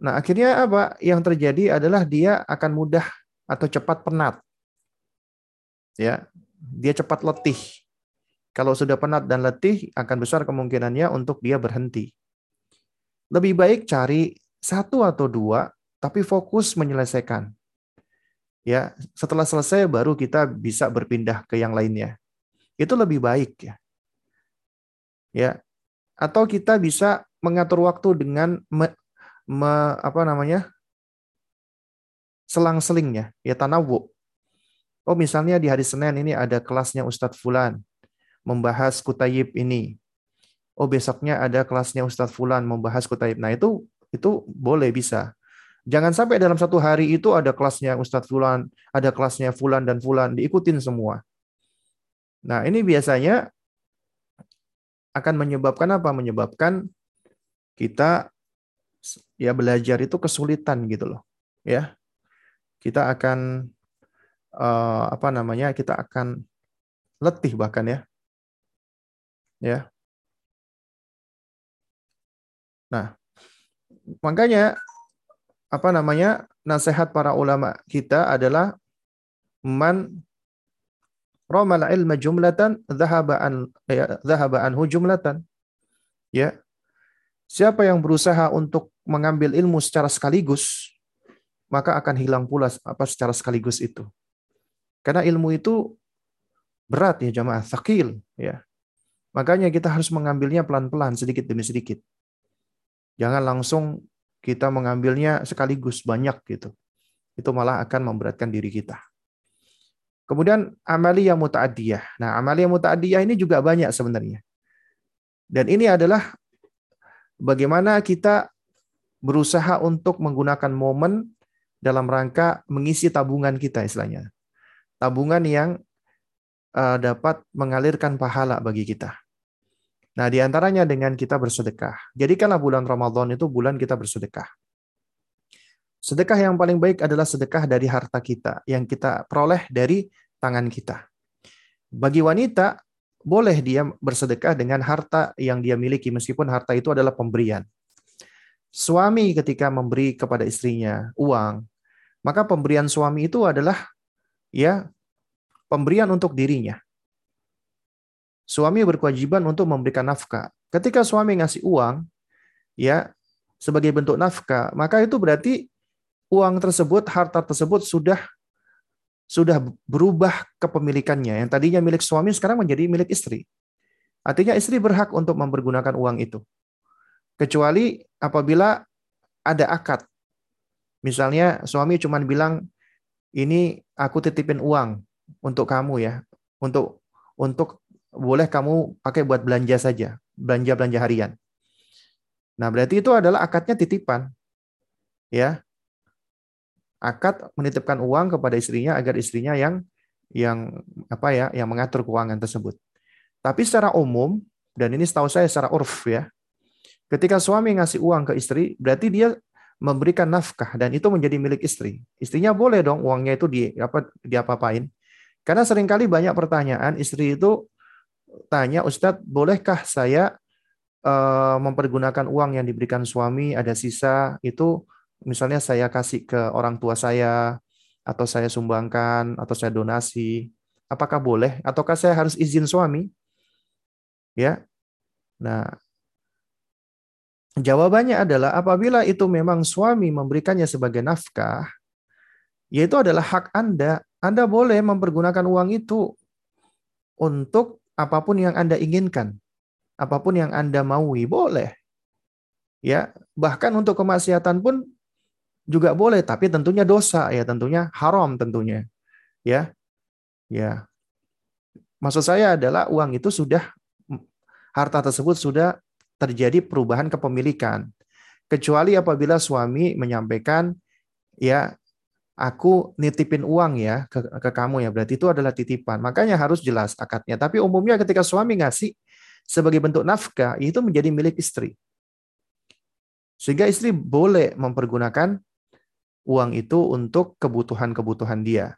Nah, akhirnya apa? Yang terjadi adalah dia akan mudah atau cepat penat. Ya, dia cepat letih. Kalau sudah penat dan letih, akan besar kemungkinannya untuk dia berhenti. Lebih baik cari satu atau dua, tapi fokus menyelesaikan. Ya, setelah selesai baru kita bisa berpindah ke yang lainnya. Itu lebih baik ya. Ya. Atau kita bisa mengatur waktu dengan me, me, apa namanya? selang-selingnya, ya tanawu. Oh, misalnya di hari Senin ini ada kelasnya Ustadz Fulan membahas kutayib ini oh besoknya ada kelasnya Ustadz Fulan membahas kutaib. Nah itu itu boleh bisa. Jangan sampai dalam satu hari itu ada kelasnya Ustadz Fulan, ada kelasnya Fulan dan Fulan, diikutin semua. Nah ini biasanya akan menyebabkan apa? Menyebabkan kita ya belajar itu kesulitan gitu loh, ya. Kita akan uh, apa namanya? Kita akan letih bahkan ya, ya. Nah, makanya apa namanya nasihat para ulama kita adalah man ramal ilma jumlatan dhahaba an ya, jumlatan. Ya. Siapa yang berusaha untuk mengambil ilmu secara sekaligus, maka akan hilang pula apa secara sekaligus itu. Karena ilmu itu berat ya jamaah, sakil ya. Makanya kita harus mengambilnya pelan-pelan sedikit demi sedikit. Jangan langsung kita mengambilnya sekaligus banyak gitu. Itu malah akan memberatkan diri kita. Kemudian amaliyah muta'adiyah. Nah, amaliyah muta'adiyah ini juga banyak sebenarnya. Dan ini adalah bagaimana kita berusaha untuk menggunakan momen dalam rangka mengisi tabungan kita istilahnya. Tabungan yang uh, dapat mengalirkan pahala bagi kita. Nah, di antaranya dengan kita bersedekah. Jadikanlah bulan Ramadan itu bulan kita bersedekah. Sedekah yang paling baik adalah sedekah dari harta kita yang kita peroleh dari tangan kita. Bagi wanita, boleh dia bersedekah dengan harta yang dia miliki meskipun harta itu adalah pemberian. Suami ketika memberi kepada istrinya uang, maka pemberian suami itu adalah ya pemberian untuk dirinya. Suami berkewajiban untuk memberikan nafkah. Ketika suami ngasih uang, ya sebagai bentuk nafkah, maka itu berarti uang tersebut, harta tersebut sudah sudah berubah kepemilikannya. Yang tadinya milik suami sekarang menjadi milik istri. Artinya istri berhak untuk mempergunakan uang itu. Kecuali apabila ada akad. Misalnya suami cuma bilang, ini aku titipin uang untuk kamu ya, untuk untuk boleh kamu pakai buat belanja saja, belanja belanja harian. Nah berarti itu adalah akadnya titipan, ya akad menitipkan uang kepada istrinya agar istrinya yang yang apa ya yang mengatur keuangan tersebut. Tapi secara umum dan ini setahu saya secara urf ya. Ketika suami ngasih uang ke istri, berarti dia memberikan nafkah dan itu menjadi milik istri. Istrinya boleh dong uangnya itu di apa diapa-apain. Karena sering kali banyak pertanyaan istri itu tanya, "Ustadz, bolehkah saya uh, mempergunakan uang yang diberikan suami ada sisa itu misalnya saya kasih ke orang tua saya atau saya sumbangkan atau saya donasi, apakah boleh ataukah saya harus izin suami? Ya. Nah, jawabannya adalah apabila itu memang suami memberikannya sebagai nafkah, yaitu adalah hak Anda. Anda boleh mempergunakan uang itu untuk apa pun yang Anda inginkan. Apa pun yang Anda maui, boleh. Ya, bahkan untuk kemaksiatan pun juga boleh, tapi tentunya dosa ya, tentunya haram tentunya. Ya. Ya. Maksud saya adalah uang itu sudah harta tersebut sudah terjadi perubahan kepemilikan. Kecuali apabila suami menyampaikan ya aku nitipin uang ya ke, ke kamu ya, berarti itu adalah titipan. Makanya harus jelas akadnya. Tapi umumnya ketika suami ngasih sebagai bentuk nafkah, itu menjadi milik istri. Sehingga istri boleh mempergunakan uang itu untuk kebutuhan-kebutuhan dia.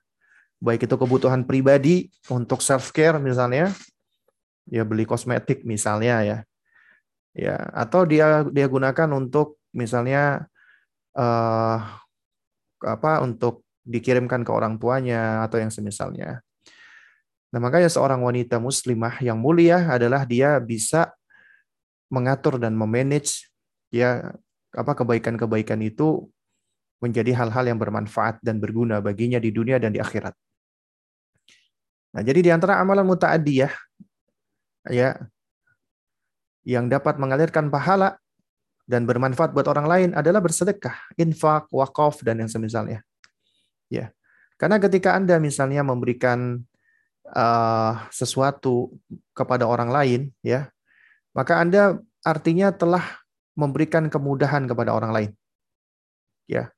Baik itu kebutuhan pribadi untuk self care misalnya, ya beli kosmetik misalnya ya. Ya, atau dia dia gunakan untuk misalnya uh, apa untuk dikirimkan ke orang tuanya atau yang semisalnya. Nah, makanya seorang wanita muslimah yang mulia adalah dia bisa mengatur dan memanage ya apa kebaikan-kebaikan itu menjadi hal-hal yang bermanfaat dan berguna baginya di dunia dan di akhirat. Nah, jadi di antara amalan muta'adiyah ya yang dapat mengalirkan pahala dan bermanfaat buat orang lain adalah bersedekah, infak, wakaf dan yang semisalnya. Ya. Karena ketika Anda misalnya memberikan uh, sesuatu kepada orang lain ya, maka Anda artinya telah memberikan kemudahan kepada orang lain. Ya.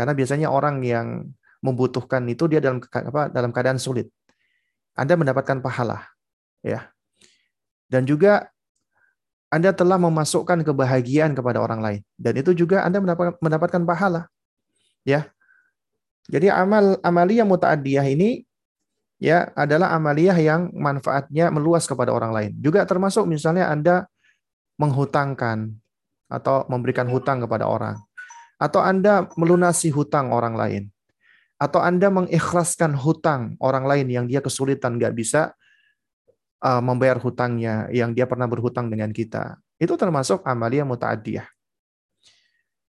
Karena biasanya orang yang membutuhkan itu dia dalam apa dalam keadaan sulit. Anda mendapatkan pahala, ya. Dan juga Anda telah memasukkan kebahagiaan kepada orang lain dan itu juga Anda mendapatkan mendapatkan pahala. Ya. Jadi amal amaliyah muta'addiyah ini ya adalah amaliyah yang manfaatnya meluas kepada orang lain. Juga termasuk misalnya Anda menghutangkan atau memberikan hutang kepada orang atau Anda melunasi hutang orang lain, atau Anda mengikhlaskan hutang orang lain yang dia kesulitan nggak bisa uh, membayar hutangnya, yang dia pernah berhutang dengan kita, itu termasuk amalia muta'adiyah.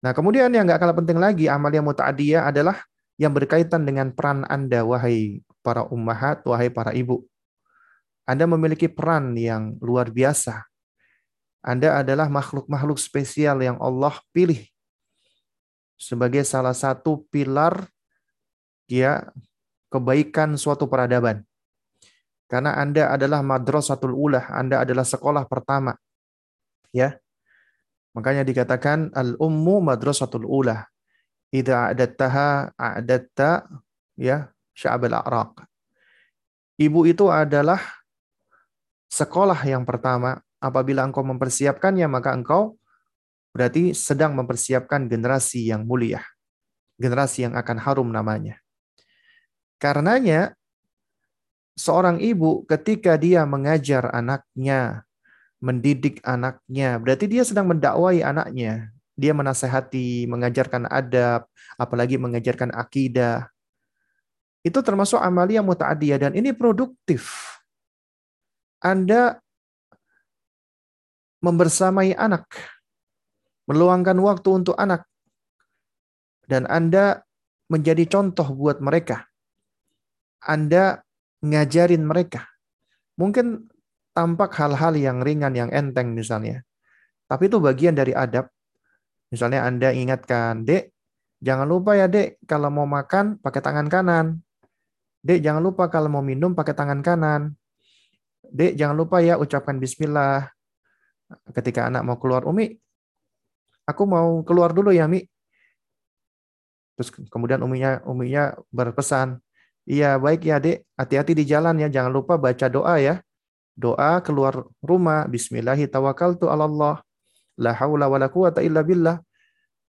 Nah, kemudian yang nggak kalah penting lagi, amalia muta'adiyah adalah yang berkaitan dengan peran Anda, wahai para ummahat, wahai para ibu. Anda memiliki peran yang luar biasa. Anda adalah makhluk-makhluk spesial yang Allah pilih sebagai salah satu pilar ya kebaikan suatu peradaban. Karena Anda adalah madrasatul ulah, Anda adalah sekolah pertama. Ya. Makanya dikatakan al-ummu madrasatul ulah. Idza a'dattaha a'datta ya sya'ab al-a'raq. Ibu itu adalah sekolah yang pertama. Apabila engkau mempersiapkannya, maka engkau berarti sedang mempersiapkan generasi yang mulia. Generasi yang akan harum namanya. Karenanya, seorang ibu ketika dia mengajar anaknya, mendidik anaknya, berarti dia sedang mendakwai anaknya. Dia menasehati, mengajarkan adab, apalagi mengajarkan akidah. Itu termasuk amalia muta'adiyah dan ini produktif. Anda membersamai anak, meluangkan waktu untuk anak, dan Anda menjadi contoh buat mereka. Anda ngajarin mereka. Mungkin tampak hal-hal yang ringan, yang enteng misalnya. Tapi itu bagian dari adab. Misalnya Anda ingatkan, dek, jangan lupa ya dek, kalau mau makan pakai tangan kanan. Dek, jangan lupa kalau mau minum pakai tangan kanan. Dek, jangan lupa ya ucapkan bismillah. Ketika anak mau keluar, Umi, aku mau keluar dulu ya, Mi. Terus kemudian uminya uminya berpesan, Iya, baik ya, Dek. Hati-hati di jalan ya. Jangan lupa baca doa ya. Doa keluar rumah. Illa billah.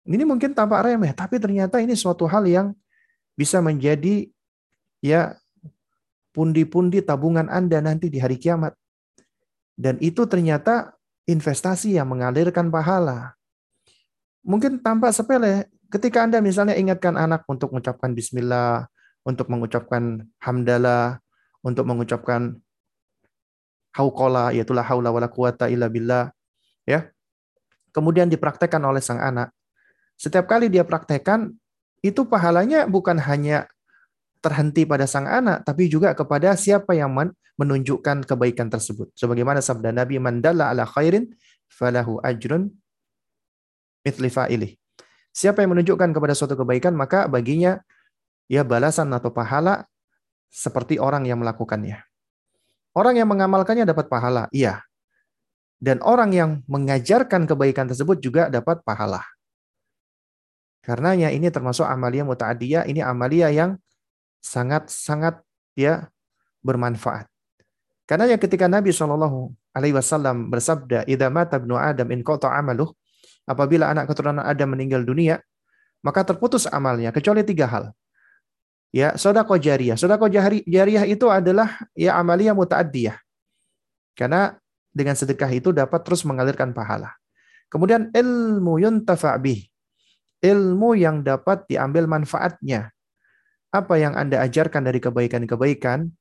Ini mungkin tampak remeh, tapi ternyata ini suatu hal yang bisa menjadi ya pundi-pundi tabungan Anda nanti di hari kiamat. Dan itu ternyata investasi yang mengalirkan pahala. Mungkin tampak sepele ketika Anda misalnya ingatkan anak untuk mengucapkan bismillah, untuk mengucapkan hamdalah, untuk mengucapkan hauqala, yaitu la haula wala quwata illa billah. Ya. Kemudian dipraktekkan oleh sang anak. Setiap kali dia praktekkan, itu pahalanya bukan hanya terhenti pada sang anak, tapi juga kepada siapa yang menunjukkan kebaikan tersebut. Sebagaimana sabda Nabi, Mandala ala khairin falahu ajrun mithli fa'ilih. Siapa yang menunjukkan kepada suatu kebaikan, maka baginya ya balasan atau pahala seperti orang yang melakukannya. Orang yang mengamalkannya dapat pahala, iya. Dan orang yang mengajarkan kebaikan tersebut juga dapat pahala. Karenanya ini termasuk amalia muta'adiyah, ini amalia yang sangat-sangat ya bermanfaat. Karena ya ketika Nabi Shallallahu Alaihi Wasallam bersabda, "Idza mata ibnu Adam in qata amaluh," apabila anak keturunan Adam meninggal dunia, maka terputus amalnya kecuali tiga hal ya sodako jariyah. Sodako jariyah itu adalah ya amalia muta'addiyah. Karena dengan sedekah itu dapat terus mengalirkan pahala. Kemudian ilmu yuntafa' bih. Ilmu yang dapat diambil manfaatnya. Apa yang Anda ajarkan dari kebaikan-kebaikan,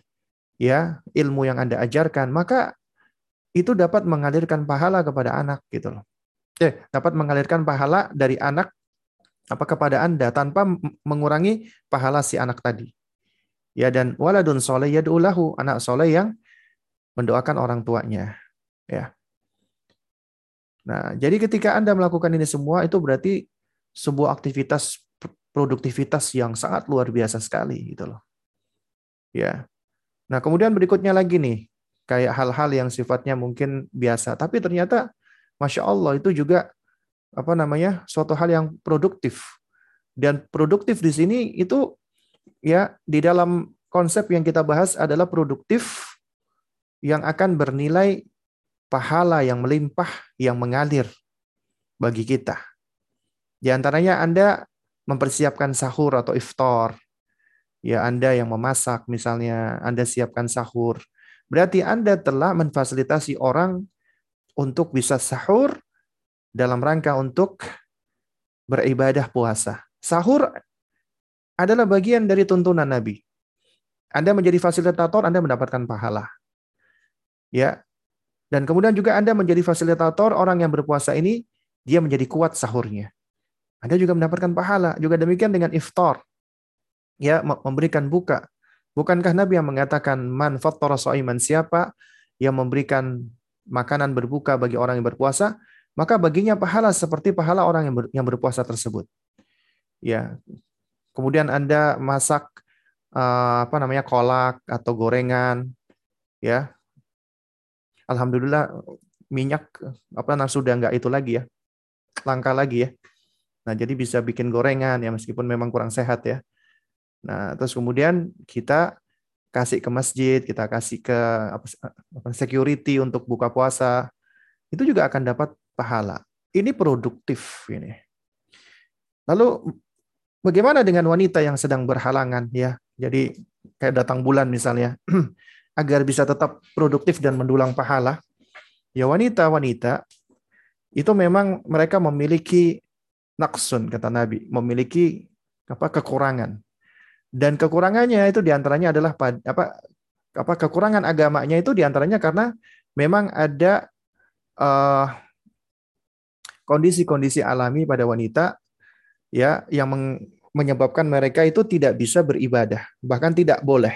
ya, ilmu yang Anda ajarkan, maka itu dapat mengalirkan pahala kepada anak gitu loh. Eh, dapat mengalirkan pahala dari anak apa kepada Anda tanpa mengurangi pahala si anak tadi. Ya dan waladun soleh yad'ulahu, anak soleh yang mendoakan orang tuanya. Ya. Nah, jadi ketika Anda melakukan ini semua itu berarti sebuah aktivitas produktivitas yang sangat luar biasa sekali gitu loh. Ya. Nah, kemudian berikutnya lagi nih, kayak hal-hal yang sifatnya mungkin biasa, tapi ternyata Masya Allah itu juga apa namanya suatu hal yang produktif dan produktif di sini itu ya di dalam konsep yang kita bahas adalah produktif yang akan bernilai pahala yang melimpah yang mengalir bagi kita. Di antaranya Anda mempersiapkan sahur atau iftar. Ya, Anda yang memasak misalnya, Anda siapkan sahur. Berarti Anda telah memfasilitasi orang untuk bisa sahur dalam rangka untuk beribadah puasa. Sahur adalah bagian dari tuntunan Nabi. Anda menjadi fasilitator, Anda mendapatkan pahala. Ya. Dan kemudian juga Anda menjadi fasilitator orang yang berpuasa ini, dia menjadi kuat sahurnya. Anda juga mendapatkan pahala. Juga demikian dengan iftar. Ya, memberikan buka. Bukankah Nabi yang mengatakan man fattara iman siapa yang memberikan makanan berbuka bagi orang yang berpuasa, maka baginya pahala seperti pahala orang yang, ber, yang berpuasa tersebut. Ya. Kemudian Anda masak uh, apa namanya kolak atau gorengan ya. Alhamdulillah minyak apa nah sudah enggak itu lagi ya. Langka lagi ya. Nah, jadi bisa bikin gorengan ya meskipun memang kurang sehat ya. Nah, terus kemudian kita kasih ke masjid, kita kasih ke apa, security untuk buka puasa, itu juga akan dapat pahala. Ini produktif ini. Lalu bagaimana dengan wanita yang sedang berhalangan ya? Jadi kayak datang bulan misalnya, (clears throat) agar bisa tetap produktif dan mendulang pahala. Ya wanita-wanita itu memang mereka memiliki naksun kata Nabi, memiliki apa kekurangan dan kekurangannya itu di antaranya adalah apa apa kekurangan agamanya itu di antaranya karena memang ada eh, kondisi-kondisi alami pada wanita ya yang meng, menyebabkan mereka itu tidak bisa beribadah bahkan tidak boleh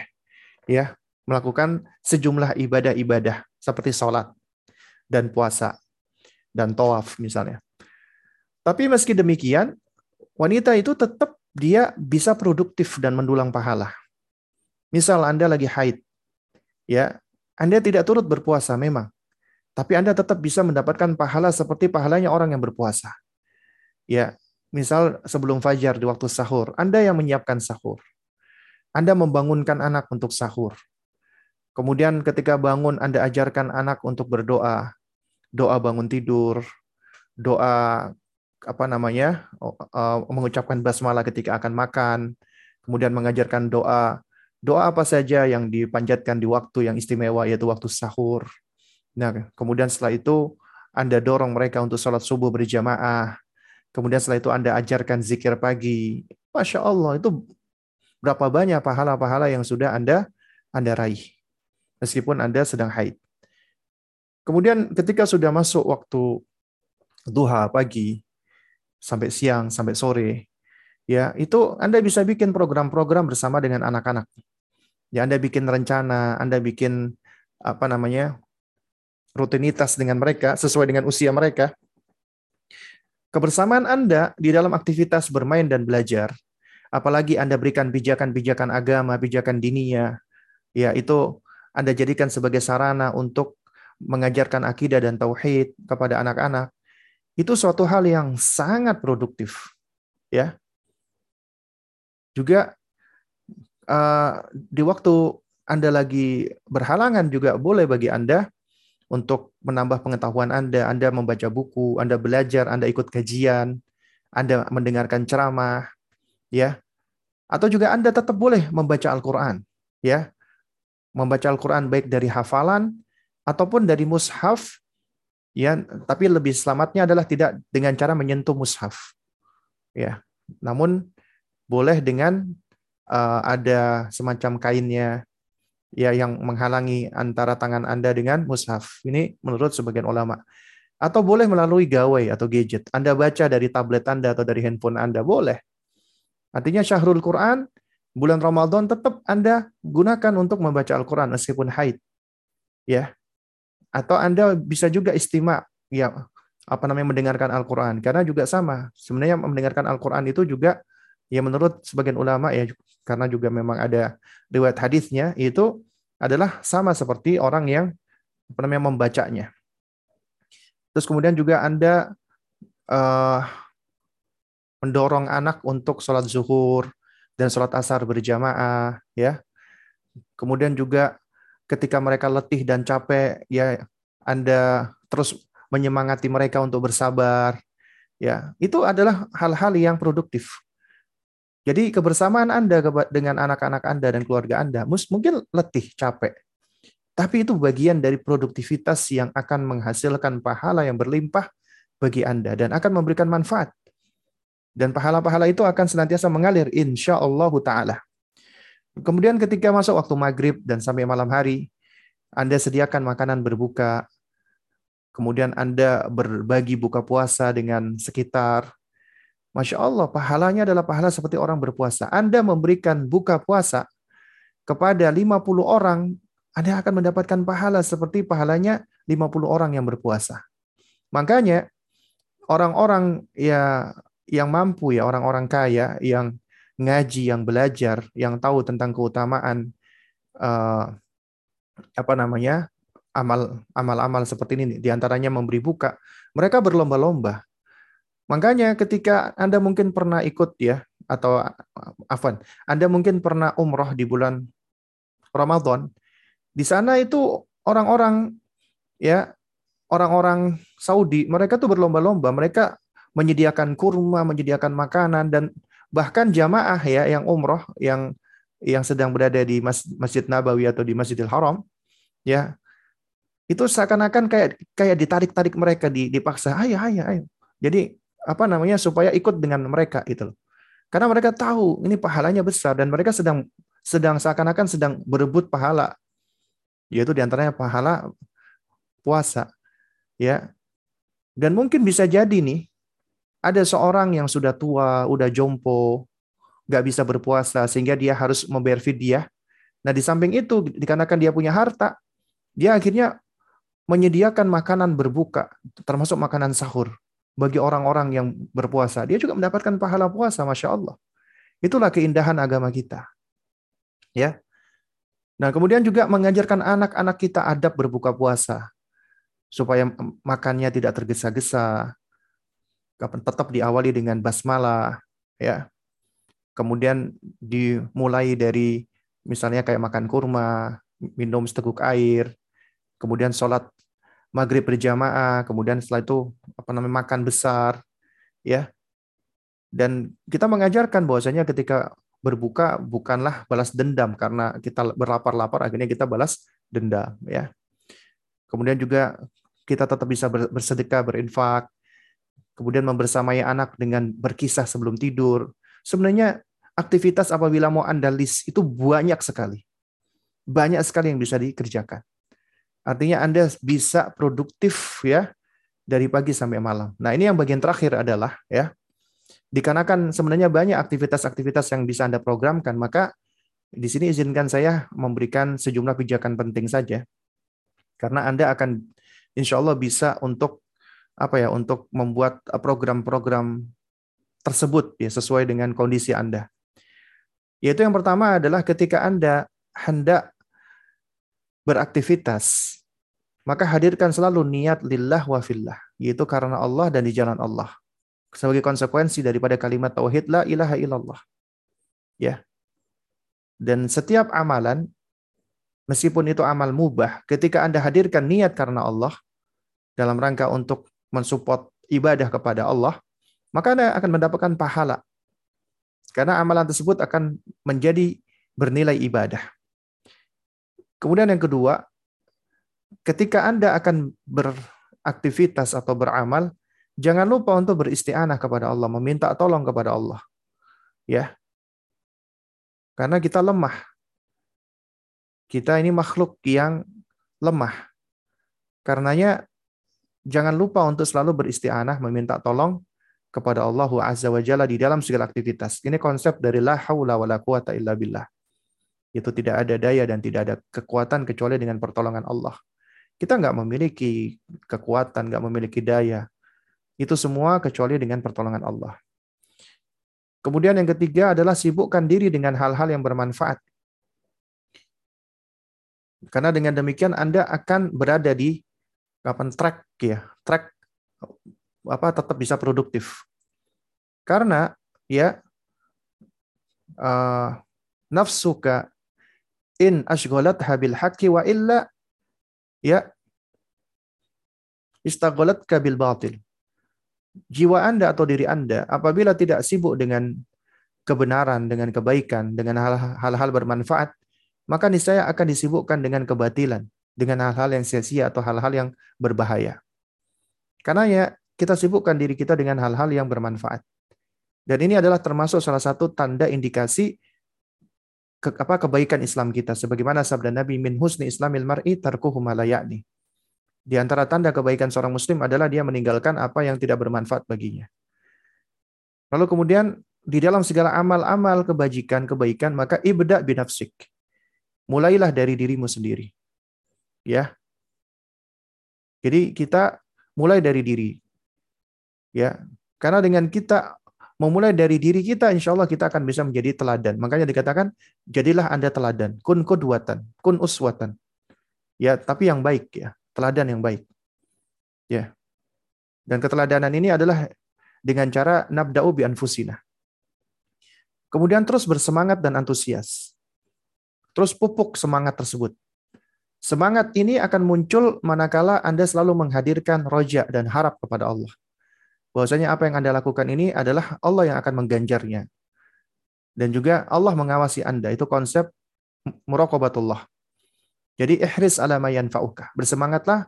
ya melakukan sejumlah ibadah-ibadah seperti sholat dan puasa dan tawaf misalnya. Tapi meski demikian, wanita itu tetap dia bisa produktif dan mendulang pahala. Misal Anda lagi haid, ya, Anda tidak turut berpuasa memang, tapi Anda tetap bisa mendapatkan pahala seperti pahalanya orang yang berpuasa. Ya, misal sebelum fajar di waktu sahur, Anda yang menyiapkan sahur. Anda membangunkan anak untuk sahur. Kemudian ketika bangun Anda ajarkan anak untuk berdoa. Doa bangun tidur, doa apa namanya uh, mengucapkan basmalah ketika akan makan, kemudian mengajarkan doa doa apa saja yang dipanjatkan di waktu yang istimewa yaitu waktu sahur. Nah, kemudian setelah itu Anda dorong mereka untuk sholat subuh berjamaah. Kemudian setelah itu Anda ajarkan zikir pagi. Masya Allah, itu berapa banyak pahala-pahala yang sudah Anda Anda raih. Meskipun Anda sedang haid. Kemudian ketika sudah masuk waktu duha pagi, sampai siang, sampai sore. Ya, itu Anda bisa bikin program-program bersama dengan anak-anak. Ya, Anda bikin rencana, Anda bikin apa namanya? rutinitas dengan mereka sesuai dengan usia mereka. Kebersamaan Anda di dalam aktivitas bermain dan belajar, apalagi Anda berikan pijakan-pijakan agama, pijakan dinia, ya itu Anda jadikan sebagai sarana untuk mengajarkan akidah dan tauhid kepada anak-anak itu suatu hal yang sangat produktif ya. Juga uh, di waktu anda lagi berhalangan juga boleh bagi anda untuk menambah pengetahuan anda. Anda membaca buku anda belajar anda ikut kajian anda mendengarkan ceramah ya. Atau juga anda tetap boleh membaca Al-Qur'an ya. Membaca Al-Qur'an baik dari hafalan ataupun dari mushaf ya tapi lebih selamatnya adalah tidak dengan cara menyentuh mushaf. Ya namun boleh dengan uh, ada semacam kainnya ya yang menghalangi antara tangan Anda dengan mushaf. Ini menurut sebagian ulama. Atau boleh melalui gawai atau gadget. Anda baca dari tablet Anda atau dari handphone Anda boleh. Artinya syahrul Quran bulan Ramadan tetap Anda gunakan untuk membaca Al-Quran meskipun haid. Ya atau Anda bisa juga istimak ya apa namanya mendengarkan Al-Qur'an karena juga sama. Sebenarnya mendengarkan Al-Qur'an itu juga ya menurut sebagian ulama ya karena juga memang ada riwayat hadisnya itu adalah sama seperti orang yang apa namanya membacanya. Terus kemudian juga Anda uh, mendorong anak untuk sholat zuhur dan sholat asar berjamaah ya. Kemudian juga ketika mereka letih dan capek, ya Anda terus menyemangati mereka untuk bersabar. Ya, itu adalah hal-hal yang produktif. Jadi kebersamaan Anda dengan anak-anak Anda dan keluarga Anda mungkin letih, capek. Tapi itu bagian dari produktivitas yang akan menghasilkan pahala yang berlimpah bagi Anda dan akan memberikan manfaat. Dan pahala-pahala itu akan senantiasa mengalir insya Allah ta'ala. Kemudian ketika masuk waktu maghrib dan sampai malam hari, Anda sediakan makanan berbuka, kemudian Anda berbagi buka puasa dengan sekitar. Masya Allah, pahalanya adalah pahala seperti orang berpuasa. Anda memberikan buka puasa kepada 50 orang, Anda akan mendapatkan pahala seperti pahalanya 50 orang yang berpuasa. Makanya orang-orang ya yang mampu ya, orang-orang kaya yang ngaji, yang belajar, yang tahu tentang keutamaan uh, apa namanya amal amal-amal seperti ini di antaranya memberi buka mereka berlomba-lomba. Makanya ketika anda mungkin pernah ikut ya atau afan anda mungkin pernah umroh di bulan Ramadan di sana itu orang-orang ya orang-orang Saudi mereka tuh berlomba-lomba mereka menyediakan kurma menyediakan makanan dan bahkan jamaah ya yang umroh yang yang sedang berada di Masjid Nabawi atau di Masjidil Haram, ya itu seakan-akan kayak kayak ditarik-tarik mereka dipaksa, ayo ayo ayo. Jadi apa namanya supaya ikut dengan mereka itu. Karena mereka tahu ini pahalanya besar dan mereka sedang sedang seakan-akan sedang berebut pahala. Yaitu di antaranya pahala puasa. Ya. Dan mungkin bisa jadi nih ada seorang yang sudah tua, udah jompo, nggak bisa berpuasa sehingga dia harus membayar fidyah. Nah di samping itu dikarenakan dia punya harta, dia akhirnya menyediakan makanan berbuka, termasuk makanan sahur bagi orang-orang yang berpuasa. Dia juga mendapatkan pahala puasa, masya Allah. Itulah keindahan agama kita. Ya. Nah kemudian juga mengajarkan anak-anak kita adab berbuka puasa supaya makannya tidak tergesa-gesa. Tetap diawali dengan basmalah, ya kemudian dimulai dari misalnya kayak makan kurma, minum seteguk air, kemudian sholat maghrib berjamaah, kemudian setelah itu apa namanya makan besar, ya. Dan kita mengajarkan bahwasanya ketika berbuka bukanlah balas dendam karena kita berlapar-lapar akhirnya kita balas dendam, ya. Kemudian juga kita tetap bisa bersedekah, berinfak, kemudian membersamai anak dengan berkisah sebelum tidur, Sebenarnya aktivitas apabila mau Anda list itu banyak sekali. Banyak sekali yang bisa dikerjakan. Artinya Anda bisa produktif ya dari pagi sampai malam. Nah, ini yang bagian terakhir adalah ya dikarenakan sebenarnya banyak aktivitas-aktivitas yang bisa Anda programkan, maka di sini izinkan saya memberikan sejumlah pijakan penting saja. Karena Anda akan insya Allah bisa untuk apa ya untuk membuat program-program tersebut ya sesuai dengan kondisi Anda. Yaitu yang pertama adalah ketika Anda hendak beraktivitas, maka hadirkan selalu niat lillah wa fillah, yaitu karena Allah dan di jalan Allah. Sebagai konsekuensi daripada kalimat tauhid la ilaha illallah. Ya. Dan setiap amalan meskipun itu amal mubah, ketika Anda hadirkan niat karena Allah dalam rangka untuk mensupport ibadah kepada Allah, maka Anda akan mendapatkan pahala. Karena amalan tersebut akan menjadi bernilai ibadah. Kemudian yang kedua, ketika Anda akan beraktivitas atau beramal, jangan lupa untuk beristianah kepada Allah, meminta tolong kepada Allah. Ya. Karena kita lemah. Kita ini makhluk yang lemah. Karenanya jangan lupa untuk selalu beristianah, meminta tolong kepada Allah Azza wa Jalla di dalam segala aktivitas. Ini konsep dari la haula wa la quwata illa billah. Itu tidak ada daya dan tidak ada kekuatan kecuali dengan pertolongan Allah. Kita nggak memiliki kekuatan, nggak memiliki daya. Itu semua kecuali dengan pertolongan Allah. Kemudian yang ketiga adalah sibukkan diri dengan hal-hal yang bermanfaat. Karena dengan demikian Anda akan berada di kapan track ya, track apa tetap bisa produktif. Karena ya uh, nafsuka in ashghalat habil haqqi wa illa ya istaghalat kabil batil. Jiwa Anda atau diri Anda apabila tidak sibuk dengan kebenaran, dengan kebaikan, dengan hal-hal bermanfaat, maka niscaya akan disibukkan dengan kebatilan, dengan hal-hal yang sia-sia atau hal-hal yang berbahaya. Karena ya kita sibukkan diri kita dengan hal-hal yang bermanfaat. Dan ini adalah termasuk salah satu tanda indikasi ke, apa kebaikan Islam kita sebagaimana sabda Nabi min husni islamil mar'i tarkuhu malayani. Di antara tanda kebaikan seorang muslim adalah dia meninggalkan apa yang tidak bermanfaat baginya. Lalu kemudian di dalam segala amal-amal kebajikan, kebaikan, maka ibda binafsik. mulailah dari dirimu sendiri. Ya. Jadi kita mulai dari diri. Ya. Karena dengan kita memulai dari diri kita, insya Allah kita akan bisa menjadi teladan. Makanya dikatakan, jadilah Anda teladan. Kun kudwatan, kun uswatan. Ya, tapi yang baik ya, teladan yang baik. Ya. Dan keteladanan ini adalah dengan cara nabda'u bi anfusina. Kemudian terus bersemangat dan antusias. Terus pupuk semangat tersebut. Semangat ini akan muncul manakala Anda selalu menghadirkan roja dan harap kepada Allah. Bahwasanya apa yang Anda lakukan ini adalah Allah yang akan mengganjarnya. Dan juga Allah mengawasi Anda. Itu konsep muraqabatullah. Jadi ihris ala ma yanfa'uka. Bersemangatlah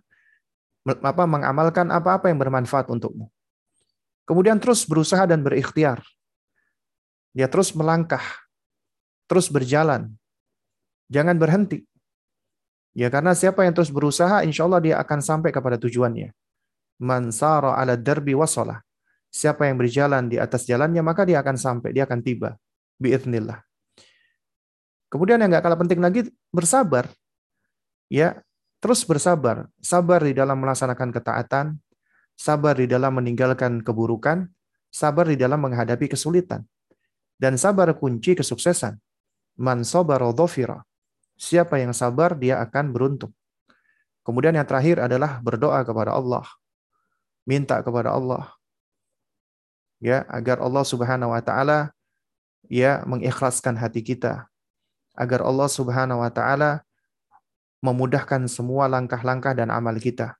apa mengamalkan apa-apa yang bermanfaat untukmu. Kemudian terus berusaha dan berikhtiar. Dia terus melangkah, terus berjalan, Jangan berhenti. Ya karena siapa yang terus berusaha, insya Allah dia akan sampai kepada tujuannya. Mansara ala darbi wasalah. Siapa yang berjalan di atas jalannya, maka dia akan sampai, dia akan tiba. Biiznillah. Kemudian yang nggak kalah penting lagi, bersabar. Ya, terus bersabar. Sabar di dalam melaksanakan ketaatan, sabar di dalam meninggalkan keburukan, sabar di dalam menghadapi kesulitan. Dan sabar kunci kesuksesan. Man sabara. Siapa yang sabar, dia akan beruntung. Kemudian yang terakhir adalah berdoa kepada Allah. Minta kepada Allah. Ya, agar Allah Subhanahu wa taala ya mengikhlaskan hati kita. Agar Allah Subhanahu wa taala memudahkan semua langkah-langkah dan amal kita.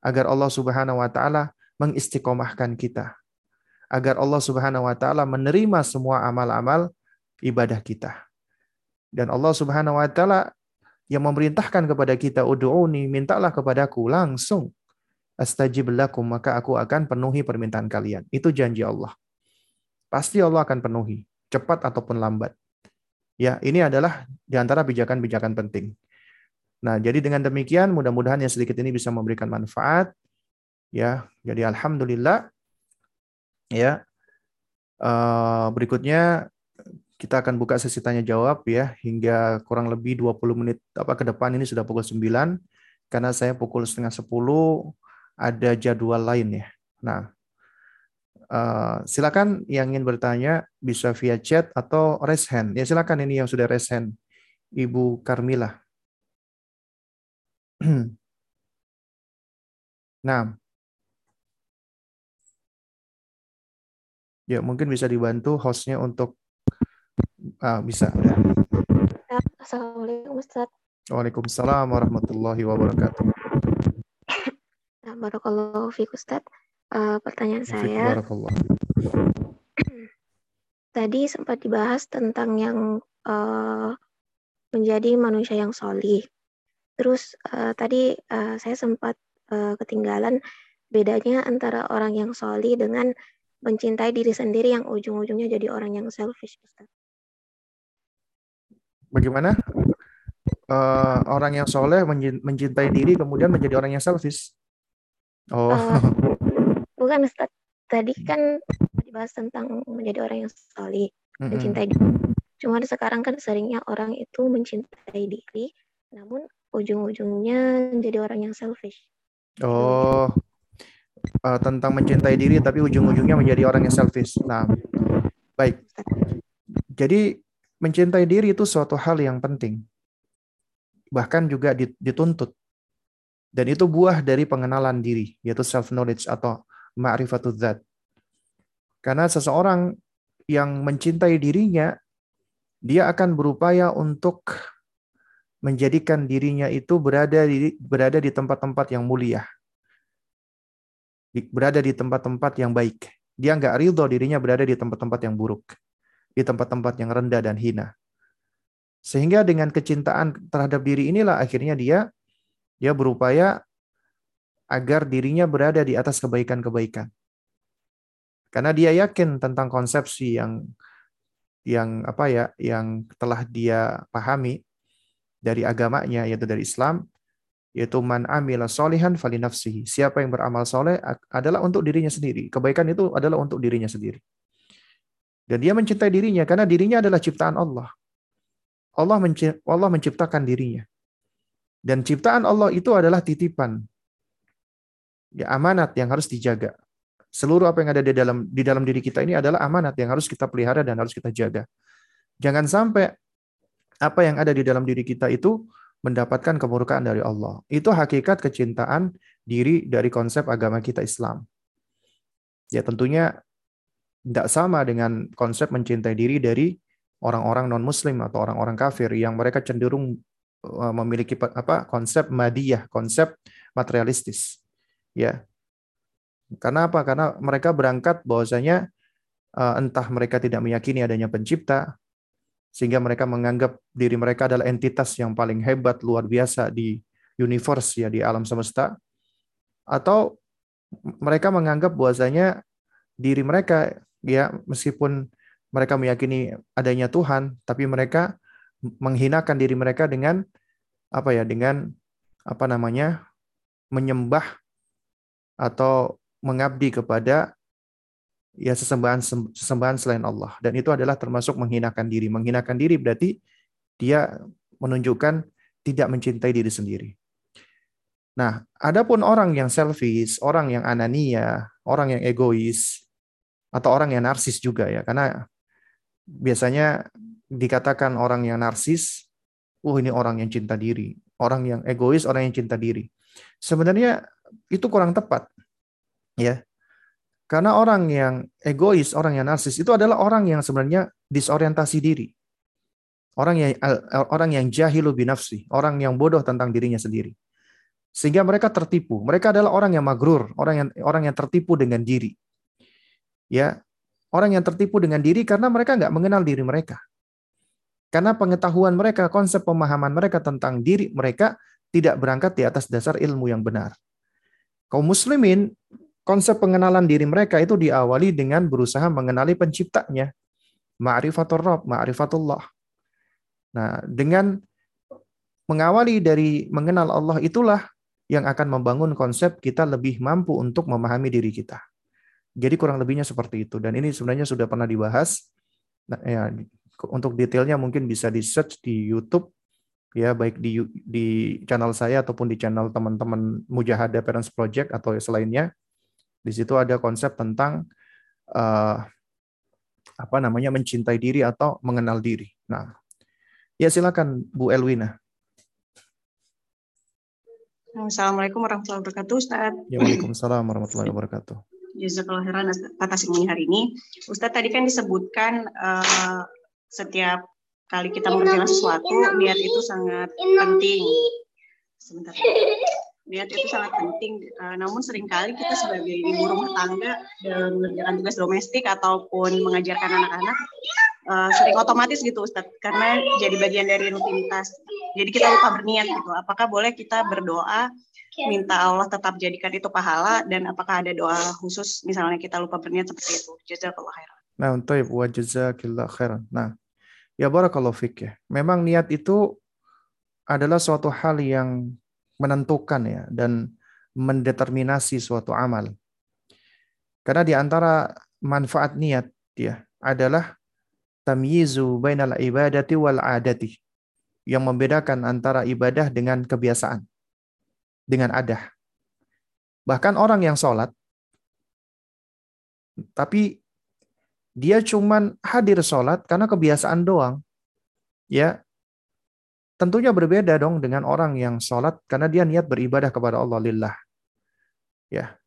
Agar Allah Subhanahu wa taala mengistiqomahkan kita. Agar Allah Subhanahu wa taala menerima semua amal-amal ibadah kita. Dan Allah Subhanahu wa taala yang memerintahkan kepada kita ud'uni, mintalah kepadaku langsung. Astajib lakum, maka aku akan penuhi permintaan kalian. Itu janji Allah. Pasti Allah akan penuhi, cepat ataupun lambat. Ya, ini adalah di antara pijakan-pijakan penting. Nah, jadi dengan demikian mudah-mudahan yang sedikit ini bisa memberikan manfaat. Ya, jadi alhamdulillah. Ya. Uh, berikutnya kita akan buka sesi tanya jawab ya hingga kurang lebih 20 menit apa ke depan ini sudah pukul 9 karena saya pukul setengah 10 ada jadwal lain ya. Nah, uh, silakan yang ingin bertanya bisa via chat atau raise hand. Ya silakan ini yang sudah raise hand. Ibu Carmila. (clears throat) nah. Ya, mungkin bisa dibantu hostnya untuk Ah, bisa. Ya. Assalamualaikum Ustaz. Waalaikumsalam warahmatullahi wabarakatuh. Nah, barakallahu fiik Ustaz. Uh, pertanyaan Fik saya. (clears throat) Tadi sempat dibahas tentang yang uh, menjadi manusia yang solih. Terus uh, tadi uh, saya sempat uh, ketinggalan bedanya antara orang yang solih dengan mencintai diri sendiri yang ujung-ujungnya jadi orang yang selfish, Ustaz bagaimana uh, orang yang soleh mencintai diri kemudian menjadi orang yang selfish? Oh, uh, (laughs) bukan Ustaz. Tadi kan dibahas tentang menjadi orang yang soleh, mm-hmm. mencintai diri. Cuma sekarang kan seringnya orang itu mencintai diri, namun ujung-ujungnya menjadi orang yang selfish. Oh, uh, tentang mencintai diri tapi ujung-ujungnya menjadi orang yang selfish. Nah, baik. Jadi mencintai diri itu suatu hal yang penting. Bahkan juga dituntut. Dan itu buah dari pengenalan diri, yaitu self-knowledge atau ma'rifatul zat. Karena seseorang yang mencintai dirinya, dia akan berupaya untuk menjadikan dirinya itu berada di berada di tempat-tempat yang mulia. Berada di tempat-tempat yang baik. Dia nggak ridho dirinya berada di tempat-tempat yang buruk di tempat-tempat yang rendah dan hina. Sehingga dengan kecintaan terhadap diri inilah akhirnya dia dia berupaya agar dirinya berada di atas kebaikan-kebaikan. Karena dia yakin tentang konsepsi yang yang apa ya, yang telah dia pahami dari agamanya yaitu dari Islam yaitu man amila solihan fali nafsihi. Siapa yang beramal soleh adalah untuk dirinya sendiri. Kebaikan itu adalah untuk dirinya sendiri. Dan dia mencintai dirinya karena dirinya adalah ciptaan Allah. Allah Allah menciptakan dirinya. Dan ciptaan Allah itu adalah titipan. Ya, amanat yang harus dijaga. Seluruh apa yang ada di dalam di dalam diri kita ini adalah amanat yang harus kita pelihara dan harus kita jaga. Jangan sampai apa yang ada di dalam diri kita itu mendapatkan kemurkaan dari Allah. Itu hakikat kecintaan diri dari konsep agama kita Islam. Ya tentunya tidak sama dengan konsep mencintai diri dari orang-orang non-muslim atau orang-orang kafir yang mereka cenderung uh, memiliki apa konsep madiyah, konsep materialistis. Ya. Karena apa? Karena mereka berangkat bahwasanya uh, entah mereka tidak meyakini adanya pencipta sehingga mereka menganggap diri mereka adalah entitas yang paling hebat luar biasa di universe ya di alam semesta atau mereka menganggap bahwasanya diri mereka ya meskipun mereka meyakini adanya Tuhan, tapi mereka menghinakan diri mereka dengan apa ya? Dengan apa namanya? menyembah atau mengabdi kepada ya sesembahan sesembahan selain Allah dan itu adalah termasuk menghinakan diri. Menghinakan diri berarti dia menunjukkan tidak mencintai diri sendiri. Nah, adapun orang yang selfish, orang yang anania, orang yang egois, atau orang yang narsis juga ya karena biasanya dikatakan orang yang narsis oh ini orang yang cinta diri orang yang egois orang yang cinta diri sebenarnya itu kurang tepat ya karena orang yang egois orang yang narsis itu adalah orang yang sebenarnya disorientasi diri orang yang orang yang jahilu binafsi orang yang bodoh tentang dirinya sendiri sehingga mereka tertipu mereka adalah orang yang magrur orang yang orang yang tertipu dengan diri ya orang yang tertipu dengan diri karena mereka nggak mengenal diri mereka. Karena pengetahuan mereka, konsep pemahaman mereka tentang diri mereka tidak berangkat di atas dasar ilmu yang benar. Kaum muslimin, konsep pengenalan diri mereka itu diawali dengan berusaha mengenali penciptanya. Ma'rifatul Rabb, ma'rifatullah. Nah, dengan mengawali dari mengenal Allah itulah yang akan membangun konsep kita lebih mampu untuk memahami diri kita. Jadi kurang lebihnya seperti itu. Dan ini sebenarnya sudah pernah dibahas. Nah, ya, untuk detailnya mungkin bisa di search di YouTube ya baik di di channel saya ataupun di channel teman-teman Mujahada Parents Project atau selainnya. Di situ ada konsep tentang uh, apa namanya mencintai diri atau mengenal diri. Nah, ya silakan Bu Elwina. Assalamualaikum warahmatullahi wabarakatuh, Ustaz. Ya, Waalaikumsalam warahmatullahi wabarakatuh jazakallah khairan atas ilmunya hari ini. Ustadz tadi kan disebutkan uh, setiap kali kita mengerjakan sesuatu, (laughs) niat itu sangat penting. Sebentar. Niat itu sangat penting, uh, namun sering kali kita sebagai ibu rumah tangga dalam mengerjakan tugas domestik ataupun mengajarkan anak-anak uh, sering otomatis gitu Ustadz, karena jadi bagian dari rutinitas. Jadi kita lupa berniat gitu. Apakah boleh kita berdoa minta Allah tetap jadikan itu pahala dan apakah ada doa khusus misalnya kita lupa berniat seperti itu. Jazakallah khairan. Nah, untuk wa jazakillah khairan. Nah, ya barakallahu fik ya. Memang niat itu adalah suatu hal yang menentukan ya dan mendeterminasi suatu amal. Karena di antara manfaat niat ya adalah tamyizu bainal ibadati wal adati yang membedakan antara ibadah dengan kebiasaan dengan adah. Bahkan orang yang sholat, tapi dia cuman hadir sholat karena kebiasaan doang. Ya, tentunya berbeda dong dengan orang yang sholat karena dia niat beribadah kepada Allah lillah. Ya.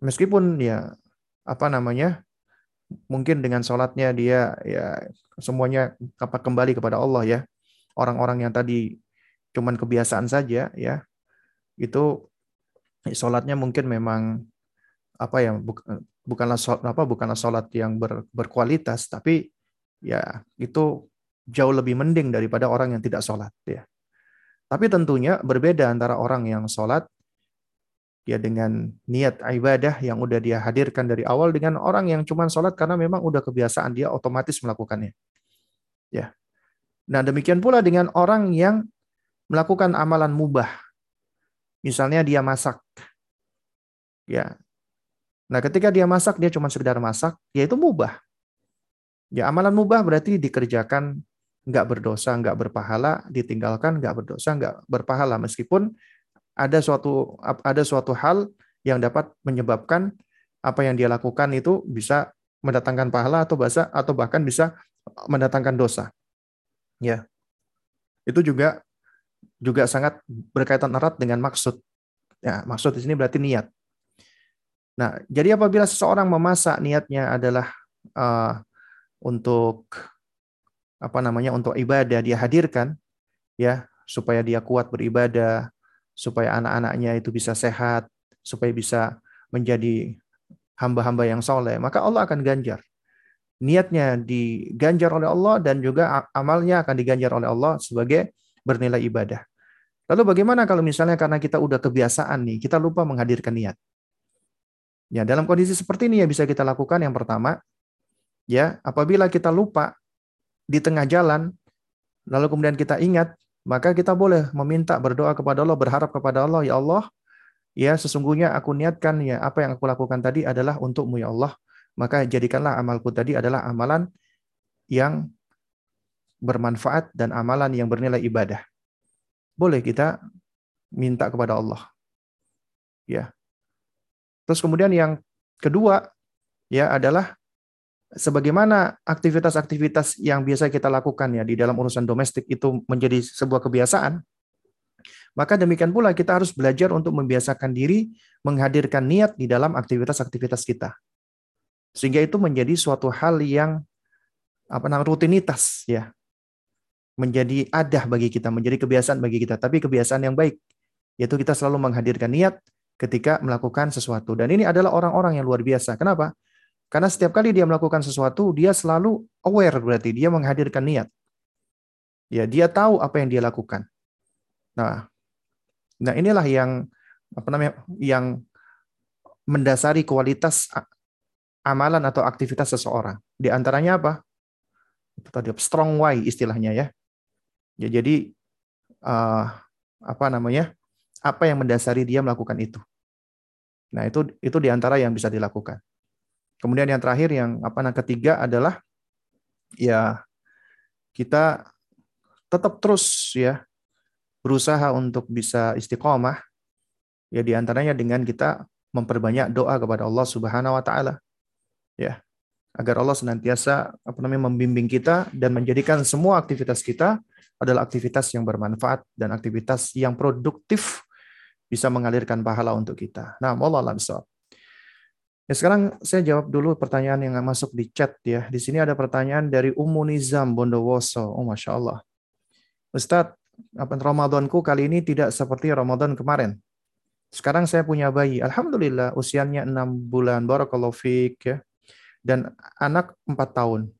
Meskipun ya apa namanya mungkin dengan sholatnya dia ya semuanya apa kembali kepada Allah ya. Orang-orang yang tadi cuman kebiasaan saja ya. Itu sholatnya mungkin memang apa ya bukanlah sholat, apa bukanlah sholat yang ber, berkualitas tapi ya itu jauh lebih mending daripada orang yang tidak sholat ya. Tapi tentunya berbeda antara orang yang sholat ya dengan niat ibadah yang udah dia hadirkan dari awal dengan orang yang cuma sholat karena memang udah kebiasaan dia otomatis melakukannya ya nah demikian pula dengan orang yang melakukan amalan mubah. Misalnya dia masak. Ya. Nah, ketika dia masak dia cuma sekedar masak, ya itu mubah. Ya amalan mubah berarti dikerjakan nggak berdosa, nggak berpahala, ditinggalkan nggak berdosa, nggak berpahala meskipun ada suatu ada suatu hal yang dapat menyebabkan apa yang dia lakukan itu bisa mendatangkan pahala atau bahasa atau bahkan bisa mendatangkan dosa. Ya. Itu juga juga sangat berkaitan erat dengan maksud. Ya, maksud di sini berarti niat. Nah, jadi apabila seseorang memasak niatnya adalah uh, untuk apa namanya untuk ibadah dia hadirkan ya supaya dia kuat beribadah supaya anak-anaknya itu bisa sehat supaya bisa menjadi hamba-hamba yang soleh maka Allah akan ganjar. Niatnya diganjar oleh Allah dan juga amalnya akan diganjar oleh Allah sebagai bernilai ibadah. Lalu bagaimana kalau misalnya karena kita udah kebiasaan nih kita lupa menghadirkan niat? Ya dalam kondisi seperti ini ya bisa kita lakukan yang pertama ya apabila kita lupa di tengah jalan, lalu kemudian kita ingat, maka kita boleh meminta berdoa kepada Allah, berharap kepada Allah, ya Allah, ya sesungguhnya aku niatkan ya apa yang aku lakukan tadi adalah untukmu ya Allah, maka jadikanlah amalku tadi adalah amalan yang bermanfaat dan amalan yang bernilai ibadah. Boleh kita minta kepada Allah. Ya. Terus kemudian yang kedua ya adalah sebagaimana aktivitas-aktivitas yang biasa kita lakukan ya di dalam urusan domestik itu menjadi sebuah kebiasaan, maka demikian pula kita harus belajar untuk membiasakan diri menghadirkan niat di dalam aktivitas-aktivitas kita. Sehingga itu menjadi suatu hal yang apa namanya rutinitas ya. Menjadi adah bagi kita, menjadi kebiasaan bagi kita, tapi kebiasaan yang baik yaitu kita selalu menghadirkan niat ketika melakukan sesuatu. Dan ini adalah orang-orang yang luar biasa. Kenapa? Karena setiap kali dia melakukan sesuatu, dia selalu aware berarti dia menghadirkan niat. Ya, dia tahu apa yang dia lakukan. Nah, nah inilah yang apa namanya yang mendasari kualitas amalan atau aktivitas seseorang. Di antaranya apa? Itu tadi strong why istilahnya ya. Ya jadi uh, apa namanya? Apa yang mendasari dia melakukan itu? Nah, itu itu di antara yang bisa dilakukan. Kemudian yang terakhir yang apa nah ketiga adalah ya kita tetap terus ya berusaha untuk bisa istiqomah ya di antaranya dengan kita memperbanyak doa kepada Allah Subhanahu wa taala. Ya. Agar Allah senantiasa apa namanya membimbing kita dan menjadikan semua aktivitas kita adalah aktivitas yang bermanfaat dan aktivitas yang produktif bisa mengalirkan pahala untuk kita. Nah, Allah Ya, sekarang saya jawab dulu pertanyaan yang masuk di chat ya. Di sini ada pertanyaan dari Ummu Nizam Bondowoso. Oh, Masya Allah. Ustadz, apa Ramadanku kali ini tidak seperti Ramadan kemarin. Sekarang saya punya bayi. Alhamdulillah usianya 6 bulan. Barakallahu fiqh ya. Dan anak 4 tahun.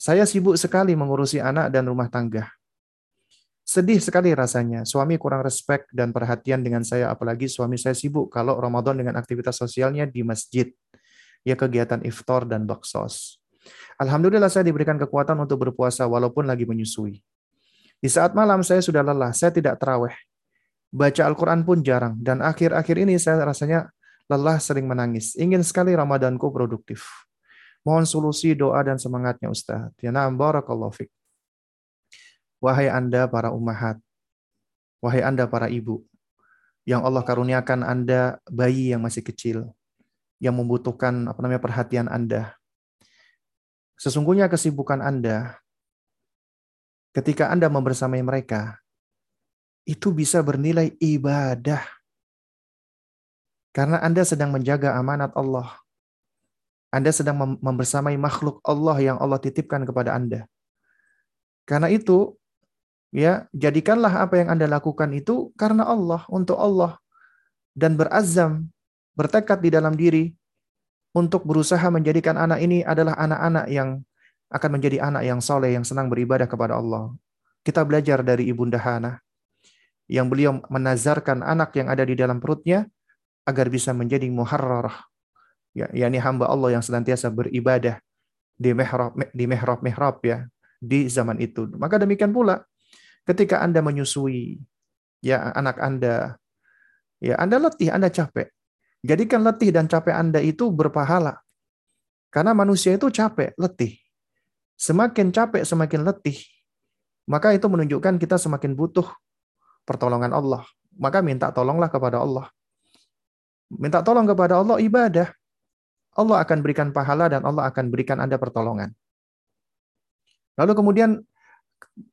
Saya sibuk sekali mengurusi anak dan rumah tangga. Sedih sekali rasanya. Suami kurang respect dan perhatian dengan saya, apalagi suami saya sibuk kalau Ramadan dengan aktivitas sosialnya di masjid. Ya kegiatan iftar dan baksos. Alhamdulillah saya diberikan kekuatan untuk berpuasa walaupun lagi menyusui. Di saat malam saya sudah lelah, saya tidak terawih. Baca Al-Quran pun jarang. Dan akhir-akhir ini saya rasanya lelah sering menangis. Ingin sekali Ramadanku produktif. Mohon solusi, doa, dan semangatnya Ustaz. Ya na'am barakallahu fiqh. Wahai Anda para ummahat, wahai Anda para ibu, yang Allah karuniakan Anda bayi yang masih kecil, yang membutuhkan apa namanya perhatian Anda. Sesungguhnya kesibukan Anda ketika Anda membersamai mereka itu bisa bernilai ibadah. Karena Anda sedang menjaga amanat Allah. Anda sedang membersamai makhluk Allah yang Allah titipkan kepada Anda. Karena itu, Ya, jadikanlah apa yang Anda lakukan itu karena Allah, untuk Allah dan berazam, bertekad di dalam diri untuk berusaha menjadikan anak ini adalah anak-anak yang akan menjadi anak yang soleh, yang senang beribadah kepada Allah. Kita belajar dari Ibunda Hana yang beliau menazarkan anak yang ada di dalam perutnya agar bisa menjadi muharrarah. Ya, yakni hamba Allah yang senantiasa beribadah di mihrab di mihrab ya di zaman itu. Maka demikian pula Ketika Anda menyusui ya anak Anda, ya Anda letih, Anda capek. Jadikan letih dan capek Anda itu berpahala. Karena manusia itu capek, letih. semakin capek, semakin letih, maka itu menunjukkan kita semakin butuh pertolongan Allah. Maka minta tolonglah kepada Allah. Minta tolong kepada Allah ibadah. Allah akan berikan pahala dan Allah akan berikan Anda pertolongan. Lalu kemudian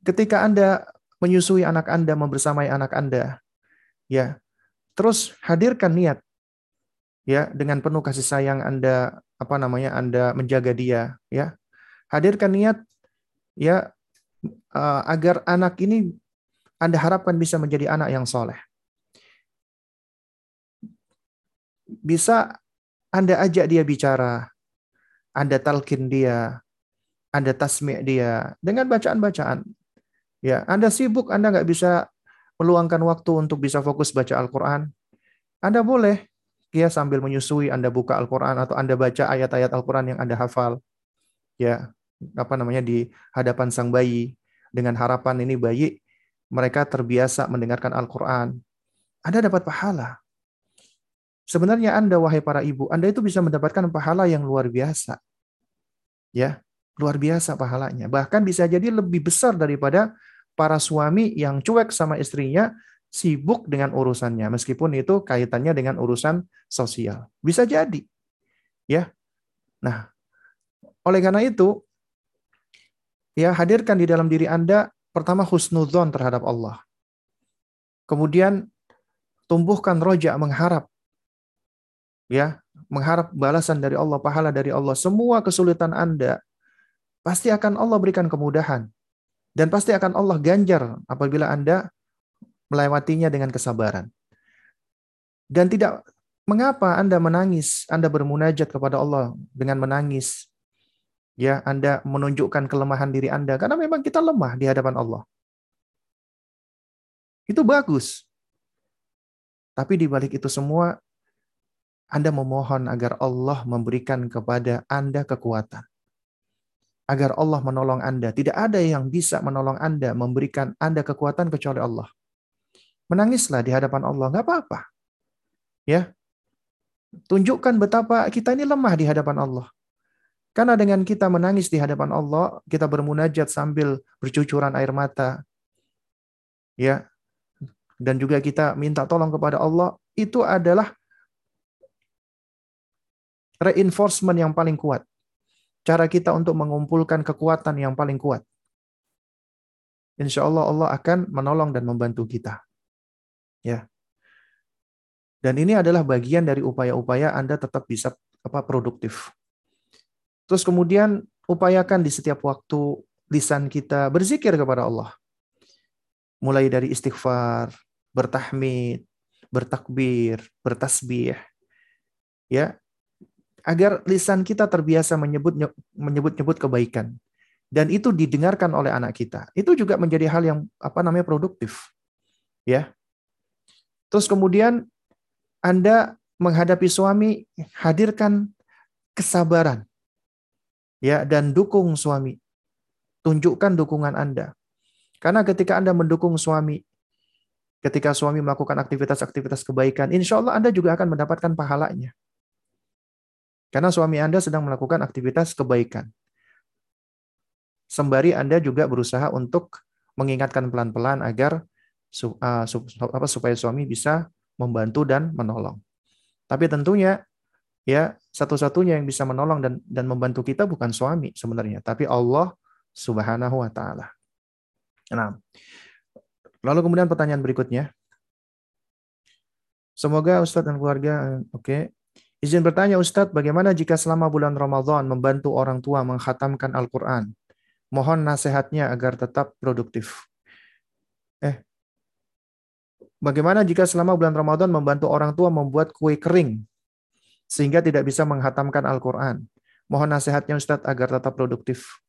ketika Anda menyusui anak Anda, membersamai anak Anda, ya, terus hadirkan niat ya dengan penuh kasih sayang Anda apa namanya Anda menjaga dia, ya. Hadirkan niat ya uh, agar anak ini Anda harapkan bisa menjadi anak yang soleh. Bisa Anda ajak dia bicara, Anda talkin dia, Anda tasmi' dia dengan bacaan-bacaan. Ya, Anda sibuk, Anda nggak bisa meluangkan waktu untuk bisa fokus baca Al-Quran. Anda boleh ya sambil menyusui Anda buka Al-Quran atau Anda baca ayat-ayat Al-Quran yang Anda hafal. Ya, apa namanya di hadapan sang bayi dengan harapan ini bayi mereka terbiasa mendengarkan Al-Qur'an. Anda dapat pahala. Sebenarnya Anda wahai para ibu, Anda itu bisa mendapatkan pahala yang luar biasa. Ya, luar biasa pahalanya. Bahkan bisa jadi lebih besar daripada para suami yang cuek sama istrinya, sibuk dengan urusannya meskipun itu kaitannya dengan urusan sosial. Bisa jadi. Ya. Nah, oleh karena itu Ya, hadirkan di dalam diri Anda pertama husnudzon terhadap Allah. Kemudian tumbuhkan roja mengharap. Ya, mengharap balasan dari Allah, pahala dari Allah. Semua kesulitan Anda pasti akan Allah berikan kemudahan. Dan pasti akan Allah ganjar apabila Anda melewatinya dengan kesabaran. Dan tidak mengapa Anda menangis, Anda bermunajat kepada Allah dengan menangis, ya Anda menunjukkan kelemahan diri Anda karena memang kita lemah di hadapan Allah. Itu bagus. Tapi di balik itu semua Anda memohon agar Allah memberikan kepada Anda kekuatan. Agar Allah menolong Anda. Tidak ada yang bisa menolong Anda, memberikan Anda kekuatan kecuali Allah. Menangislah di hadapan Allah, nggak apa-apa. Ya, tunjukkan betapa kita ini lemah di hadapan Allah. Karena dengan kita menangis di hadapan Allah, kita bermunajat sambil bercucuran air mata. Ya. Dan juga kita minta tolong kepada Allah, itu adalah reinforcement yang paling kuat. Cara kita untuk mengumpulkan kekuatan yang paling kuat. Insya Allah Allah akan menolong dan membantu kita. Ya. Dan ini adalah bagian dari upaya-upaya Anda tetap bisa apa produktif. Terus kemudian upayakan di setiap waktu lisan kita berzikir kepada Allah. Mulai dari istighfar, bertahmid, bertakbir, bertasbih. Ya. Agar lisan kita terbiasa menyebut menyebut-nyebut kebaikan dan itu didengarkan oleh anak kita. Itu juga menjadi hal yang apa namanya produktif. Ya. Terus kemudian Anda menghadapi suami, hadirkan kesabaran ya dan dukung suami. Tunjukkan dukungan Anda. Karena ketika Anda mendukung suami, ketika suami melakukan aktivitas-aktivitas kebaikan, insya Allah Anda juga akan mendapatkan pahalanya. Karena suami Anda sedang melakukan aktivitas kebaikan. Sembari Anda juga berusaha untuk mengingatkan pelan-pelan agar uh, supaya suami bisa membantu dan menolong. Tapi tentunya ya satu-satunya yang bisa menolong dan dan membantu kita bukan suami sebenarnya, tapi Allah Subhanahu wa taala. Nah, lalu kemudian pertanyaan berikutnya. Semoga Ustadz dan keluarga oke. Okay. Izin bertanya Ustadz, bagaimana jika selama bulan Ramadan membantu orang tua menghatamkan Al-Qur'an? Mohon nasihatnya agar tetap produktif. Eh, Bagaimana jika selama bulan Ramadan membantu orang tua membuat kue kering sehingga tidak bisa menghatamkan Al-Quran. Mohon nasihatnya Ustadz agar tetap produktif.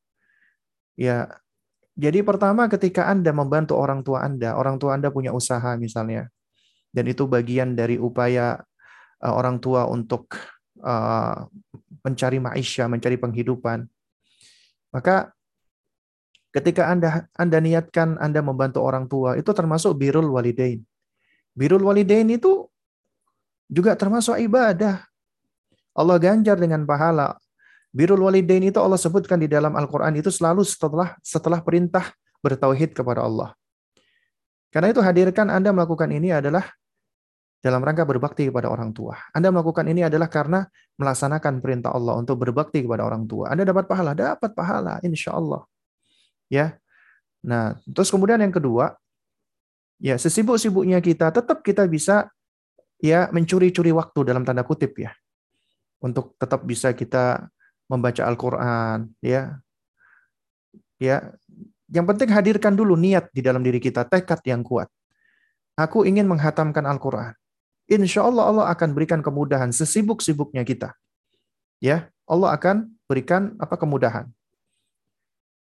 Ya, jadi pertama ketika Anda membantu orang tua Anda, orang tua Anda punya usaha misalnya, dan itu bagian dari upaya uh, orang tua untuk uh, mencari maisha, mencari penghidupan. Maka ketika Anda Anda niatkan Anda membantu orang tua, itu termasuk birul walidain. Birul walidain itu juga termasuk ibadah. Allah ganjar dengan pahala Birul walidain itu Allah sebutkan di dalam Al-Qur'an itu selalu setelah setelah perintah bertauhid kepada Allah. Karena itu hadirkan Anda melakukan ini adalah dalam rangka berbakti kepada orang tua. Anda melakukan ini adalah karena melaksanakan perintah Allah untuk berbakti kepada orang tua. Anda dapat pahala, dapat pahala, insya Allah. Ya. Nah, terus kemudian yang kedua, ya sesibuk-sibuknya kita tetap kita bisa ya mencuri-curi waktu dalam tanda kutip ya untuk tetap bisa kita membaca Al-Qur'an ya. Ya, yang penting hadirkan dulu niat di dalam diri kita, tekad yang kuat. Aku ingin menghatamkan Al-Qur'an. Insya Allah Allah akan berikan kemudahan sesibuk-sibuknya kita. Ya, Allah akan berikan apa kemudahan.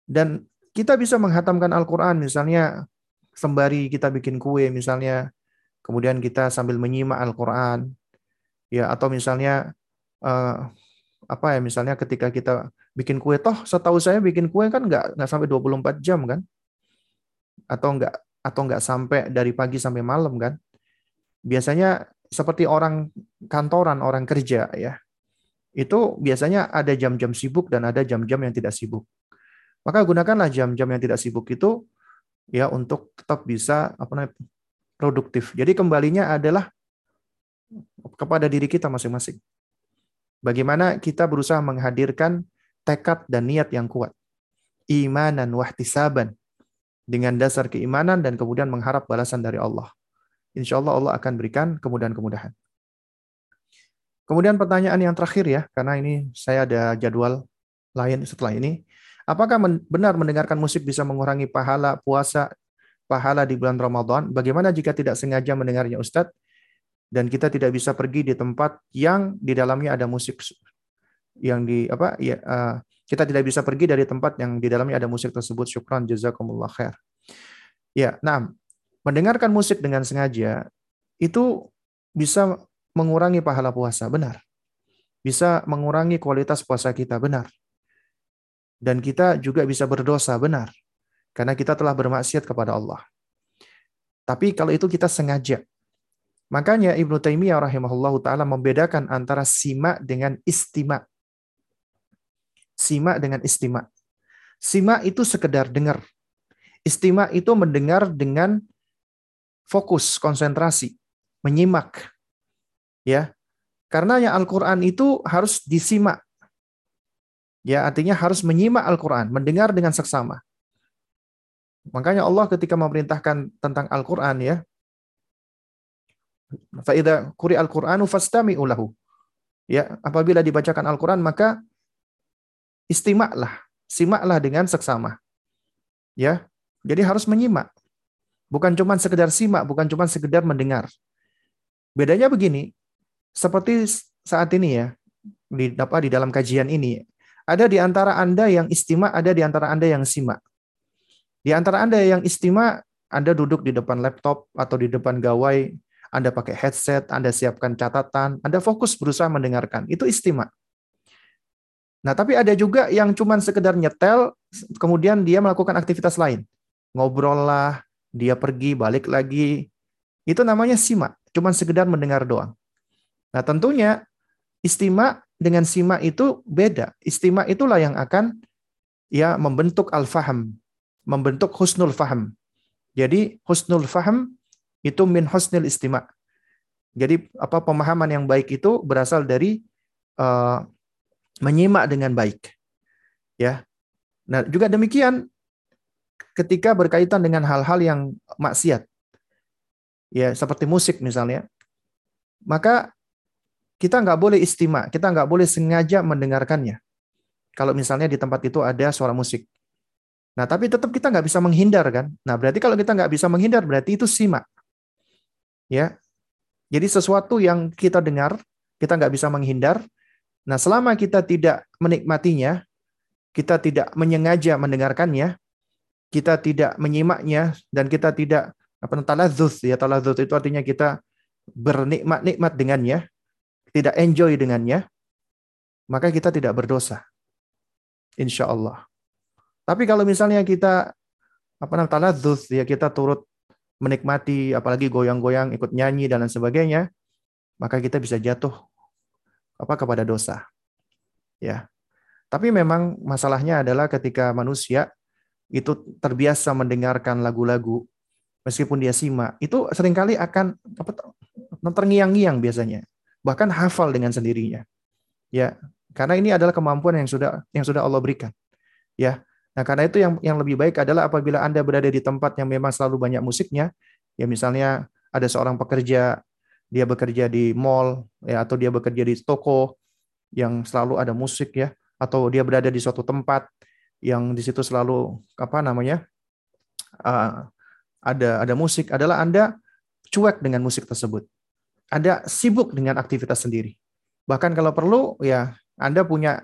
Dan kita bisa menghatamkan Al-Qur'an misalnya sembari kita bikin kue misalnya, kemudian kita sambil menyimak Al-Qur'an. Ya, atau misalnya uh, apa ya misalnya ketika kita bikin kue toh setahu saya bikin kue kan nggak nggak sampai 24 jam kan atau nggak atau nggak sampai dari pagi sampai malam kan biasanya seperti orang kantoran orang kerja ya itu biasanya ada jam-jam sibuk dan ada jam-jam yang tidak sibuk maka gunakanlah jam-jam yang tidak sibuk itu ya untuk tetap bisa apa namanya produktif jadi kembalinya adalah kepada diri kita masing-masing Bagaimana kita berusaha menghadirkan tekad dan niat yang kuat. Imanan wahtisaban. Dengan dasar keimanan dan kemudian mengharap balasan dari Allah. Insya Allah Allah akan berikan kemudahan-kemudahan. Kemudian pertanyaan yang terakhir ya, karena ini saya ada jadwal lain setelah ini. Apakah benar mendengarkan musik bisa mengurangi pahala puasa, pahala di bulan Ramadan? Bagaimana jika tidak sengaja mendengarnya Ustadz? dan kita tidak bisa pergi di tempat yang di dalamnya ada musik yang di apa ya uh, kita tidak bisa pergi dari tempat yang di dalamnya ada musik tersebut syukran jazakumullah khair ya nah mendengarkan musik dengan sengaja itu bisa mengurangi pahala puasa benar bisa mengurangi kualitas puasa kita benar dan kita juga bisa berdosa benar karena kita telah bermaksiat kepada Allah tapi kalau itu kita sengaja Makanya Ibnu Taimiyah rahimahullahu taala membedakan antara sima dengan istima. Sima dengan istima. Sima itu sekedar dengar. Istima itu mendengar dengan fokus, konsentrasi, menyimak. Ya. Karena yang Al-Qur'an itu harus disimak. Ya, artinya harus menyimak Al-Qur'an, mendengar dengan seksama. Makanya Allah ketika memerintahkan tentang Al-Qur'an ya, Faida kuri al-Qur'anu fastami'u lahu. Ya, apabila dibacakan Al-Qur'an maka istimaklah, simaklah dengan seksama. Ya. Jadi harus menyimak. Bukan cuma sekedar simak, bukan cuma sekedar mendengar. Bedanya begini, seperti saat ini ya, di apa di dalam kajian ini, ada di antara Anda yang istimak, ada di antara Anda yang simak. Di antara Anda yang istimak, Anda duduk di depan laptop atau di depan gawai anda pakai headset, Anda siapkan catatan, Anda fokus berusaha mendengarkan. Itu istimak. Nah, tapi ada juga yang cuma sekedar nyetel, kemudian dia melakukan aktivitas lain. Ngobrol lah, dia pergi, balik lagi. Itu namanya simak, cuma sekedar mendengar doang. Nah, tentunya istimak dengan simak itu beda. Istimak itulah yang akan ya membentuk al-faham, membentuk husnul faham. Jadi husnul faham itu min husnil istima. Jadi apa pemahaman yang baik itu berasal dari uh, menyimak dengan baik. Ya. Nah, juga demikian ketika berkaitan dengan hal-hal yang maksiat. Ya, seperti musik misalnya. Maka kita nggak boleh istima, kita nggak boleh sengaja mendengarkannya. Kalau misalnya di tempat itu ada suara musik. Nah, tapi tetap kita nggak bisa menghindar kan? Nah, berarti kalau kita nggak bisa menghindar, berarti itu simak. Ya, jadi sesuatu yang kita dengar, kita nggak bisa menghindar. Nah, selama kita tidak menikmatinya, kita tidak menyengaja mendengarkannya, kita tidak menyimaknya, dan kita tidak apa taladzuz ya taladzuz itu artinya kita bernikmat-nikmat dengannya, tidak enjoy dengannya, maka kita tidak berdosa. Insya Allah. Tapi kalau misalnya kita apa namanya taladzuz ya kita turut menikmati apalagi goyang-goyang ikut nyanyi dan lain sebagainya maka kita bisa jatuh apa kepada dosa ya Tapi memang masalahnya adalah ketika manusia itu terbiasa mendengarkan lagu-lagu, meskipun dia simak, itu sering kali akan apa, terngiang-ngiang biasanya, bahkan hafal dengan sendirinya. Ya, karena ini adalah kemampuan yang sudah yang sudah Allah berikan. Ya, nah karena itu yang yang lebih baik adalah apabila anda berada di tempat yang memang selalu banyak musiknya, ya misalnya ada seorang pekerja dia bekerja di mall ya atau dia bekerja di toko yang selalu ada musik ya atau dia berada di suatu tempat yang di situ selalu apa namanya uh, ada ada musik adalah anda cuek dengan musik tersebut anda sibuk dengan aktivitas sendiri bahkan kalau perlu ya anda punya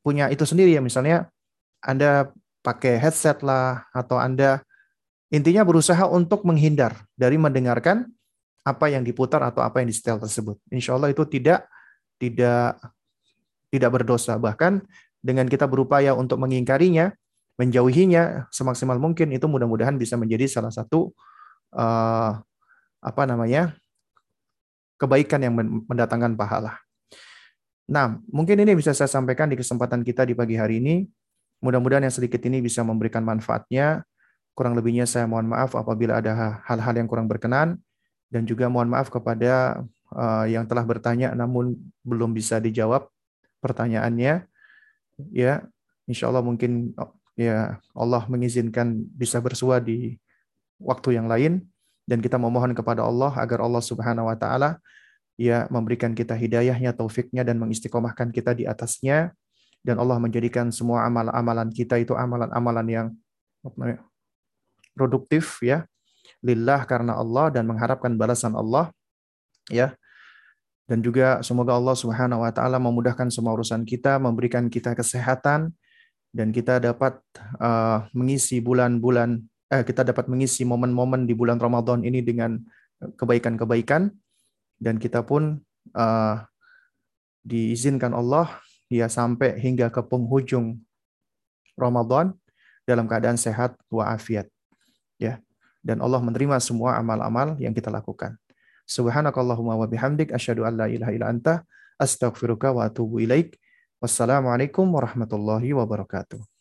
punya itu sendiri ya misalnya anda pakai headset lah atau anda intinya berusaha untuk menghindar dari mendengarkan apa yang diputar atau apa yang disetel tersebut. Insya Allah itu tidak tidak tidak berdosa. Bahkan dengan kita berupaya untuk mengingkarinya, menjauhinya semaksimal mungkin itu mudah-mudahan bisa menjadi salah satu uh, apa namanya kebaikan yang mendatangkan pahala. Nah, mungkin ini bisa saya sampaikan di kesempatan kita di pagi hari ini. Mudah-mudahan yang sedikit ini bisa memberikan manfaatnya. Kurang lebihnya saya mohon maaf apabila ada hal-hal yang kurang berkenan dan juga mohon maaf kepada uh, yang telah bertanya namun belum bisa dijawab pertanyaannya. Ya, insya Allah mungkin ya Allah mengizinkan bisa bersua di waktu yang lain. Dan kita memohon kepada Allah agar Allah Subhanahu wa taala ya memberikan kita hidayahnya, taufiknya dan mengistiqomahkan kita di atasnya. Dan Allah menjadikan semua amalan-amalan kita itu amalan-amalan yang produktif ya lillah karena Allah dan mengharapkan balasan Allah ya dan juga semoga Allah Subhanahu wa taala memudahkan semua urusan kita, memberikan kita kesehatan dan kita dapat uh, mengisi bulan-bulan eh, kita dapat mengisi momen-momen di bulan Ramadan ini dengan kebaikan-kebaikan dan kita pun uh, diizinkan Allah ya sampai hingga ke penghujung Ramadan dalam keadaan sehat walafiat. Ya dan Allah menerima semua amal-amal yang kita lakukan. Subhanakallahumma wa bihamdik asyhadu an la ilaha illa anta astaghfiruka wa atubu ilaik. Wassalamualaikum warahmatullahi wabarakatuh.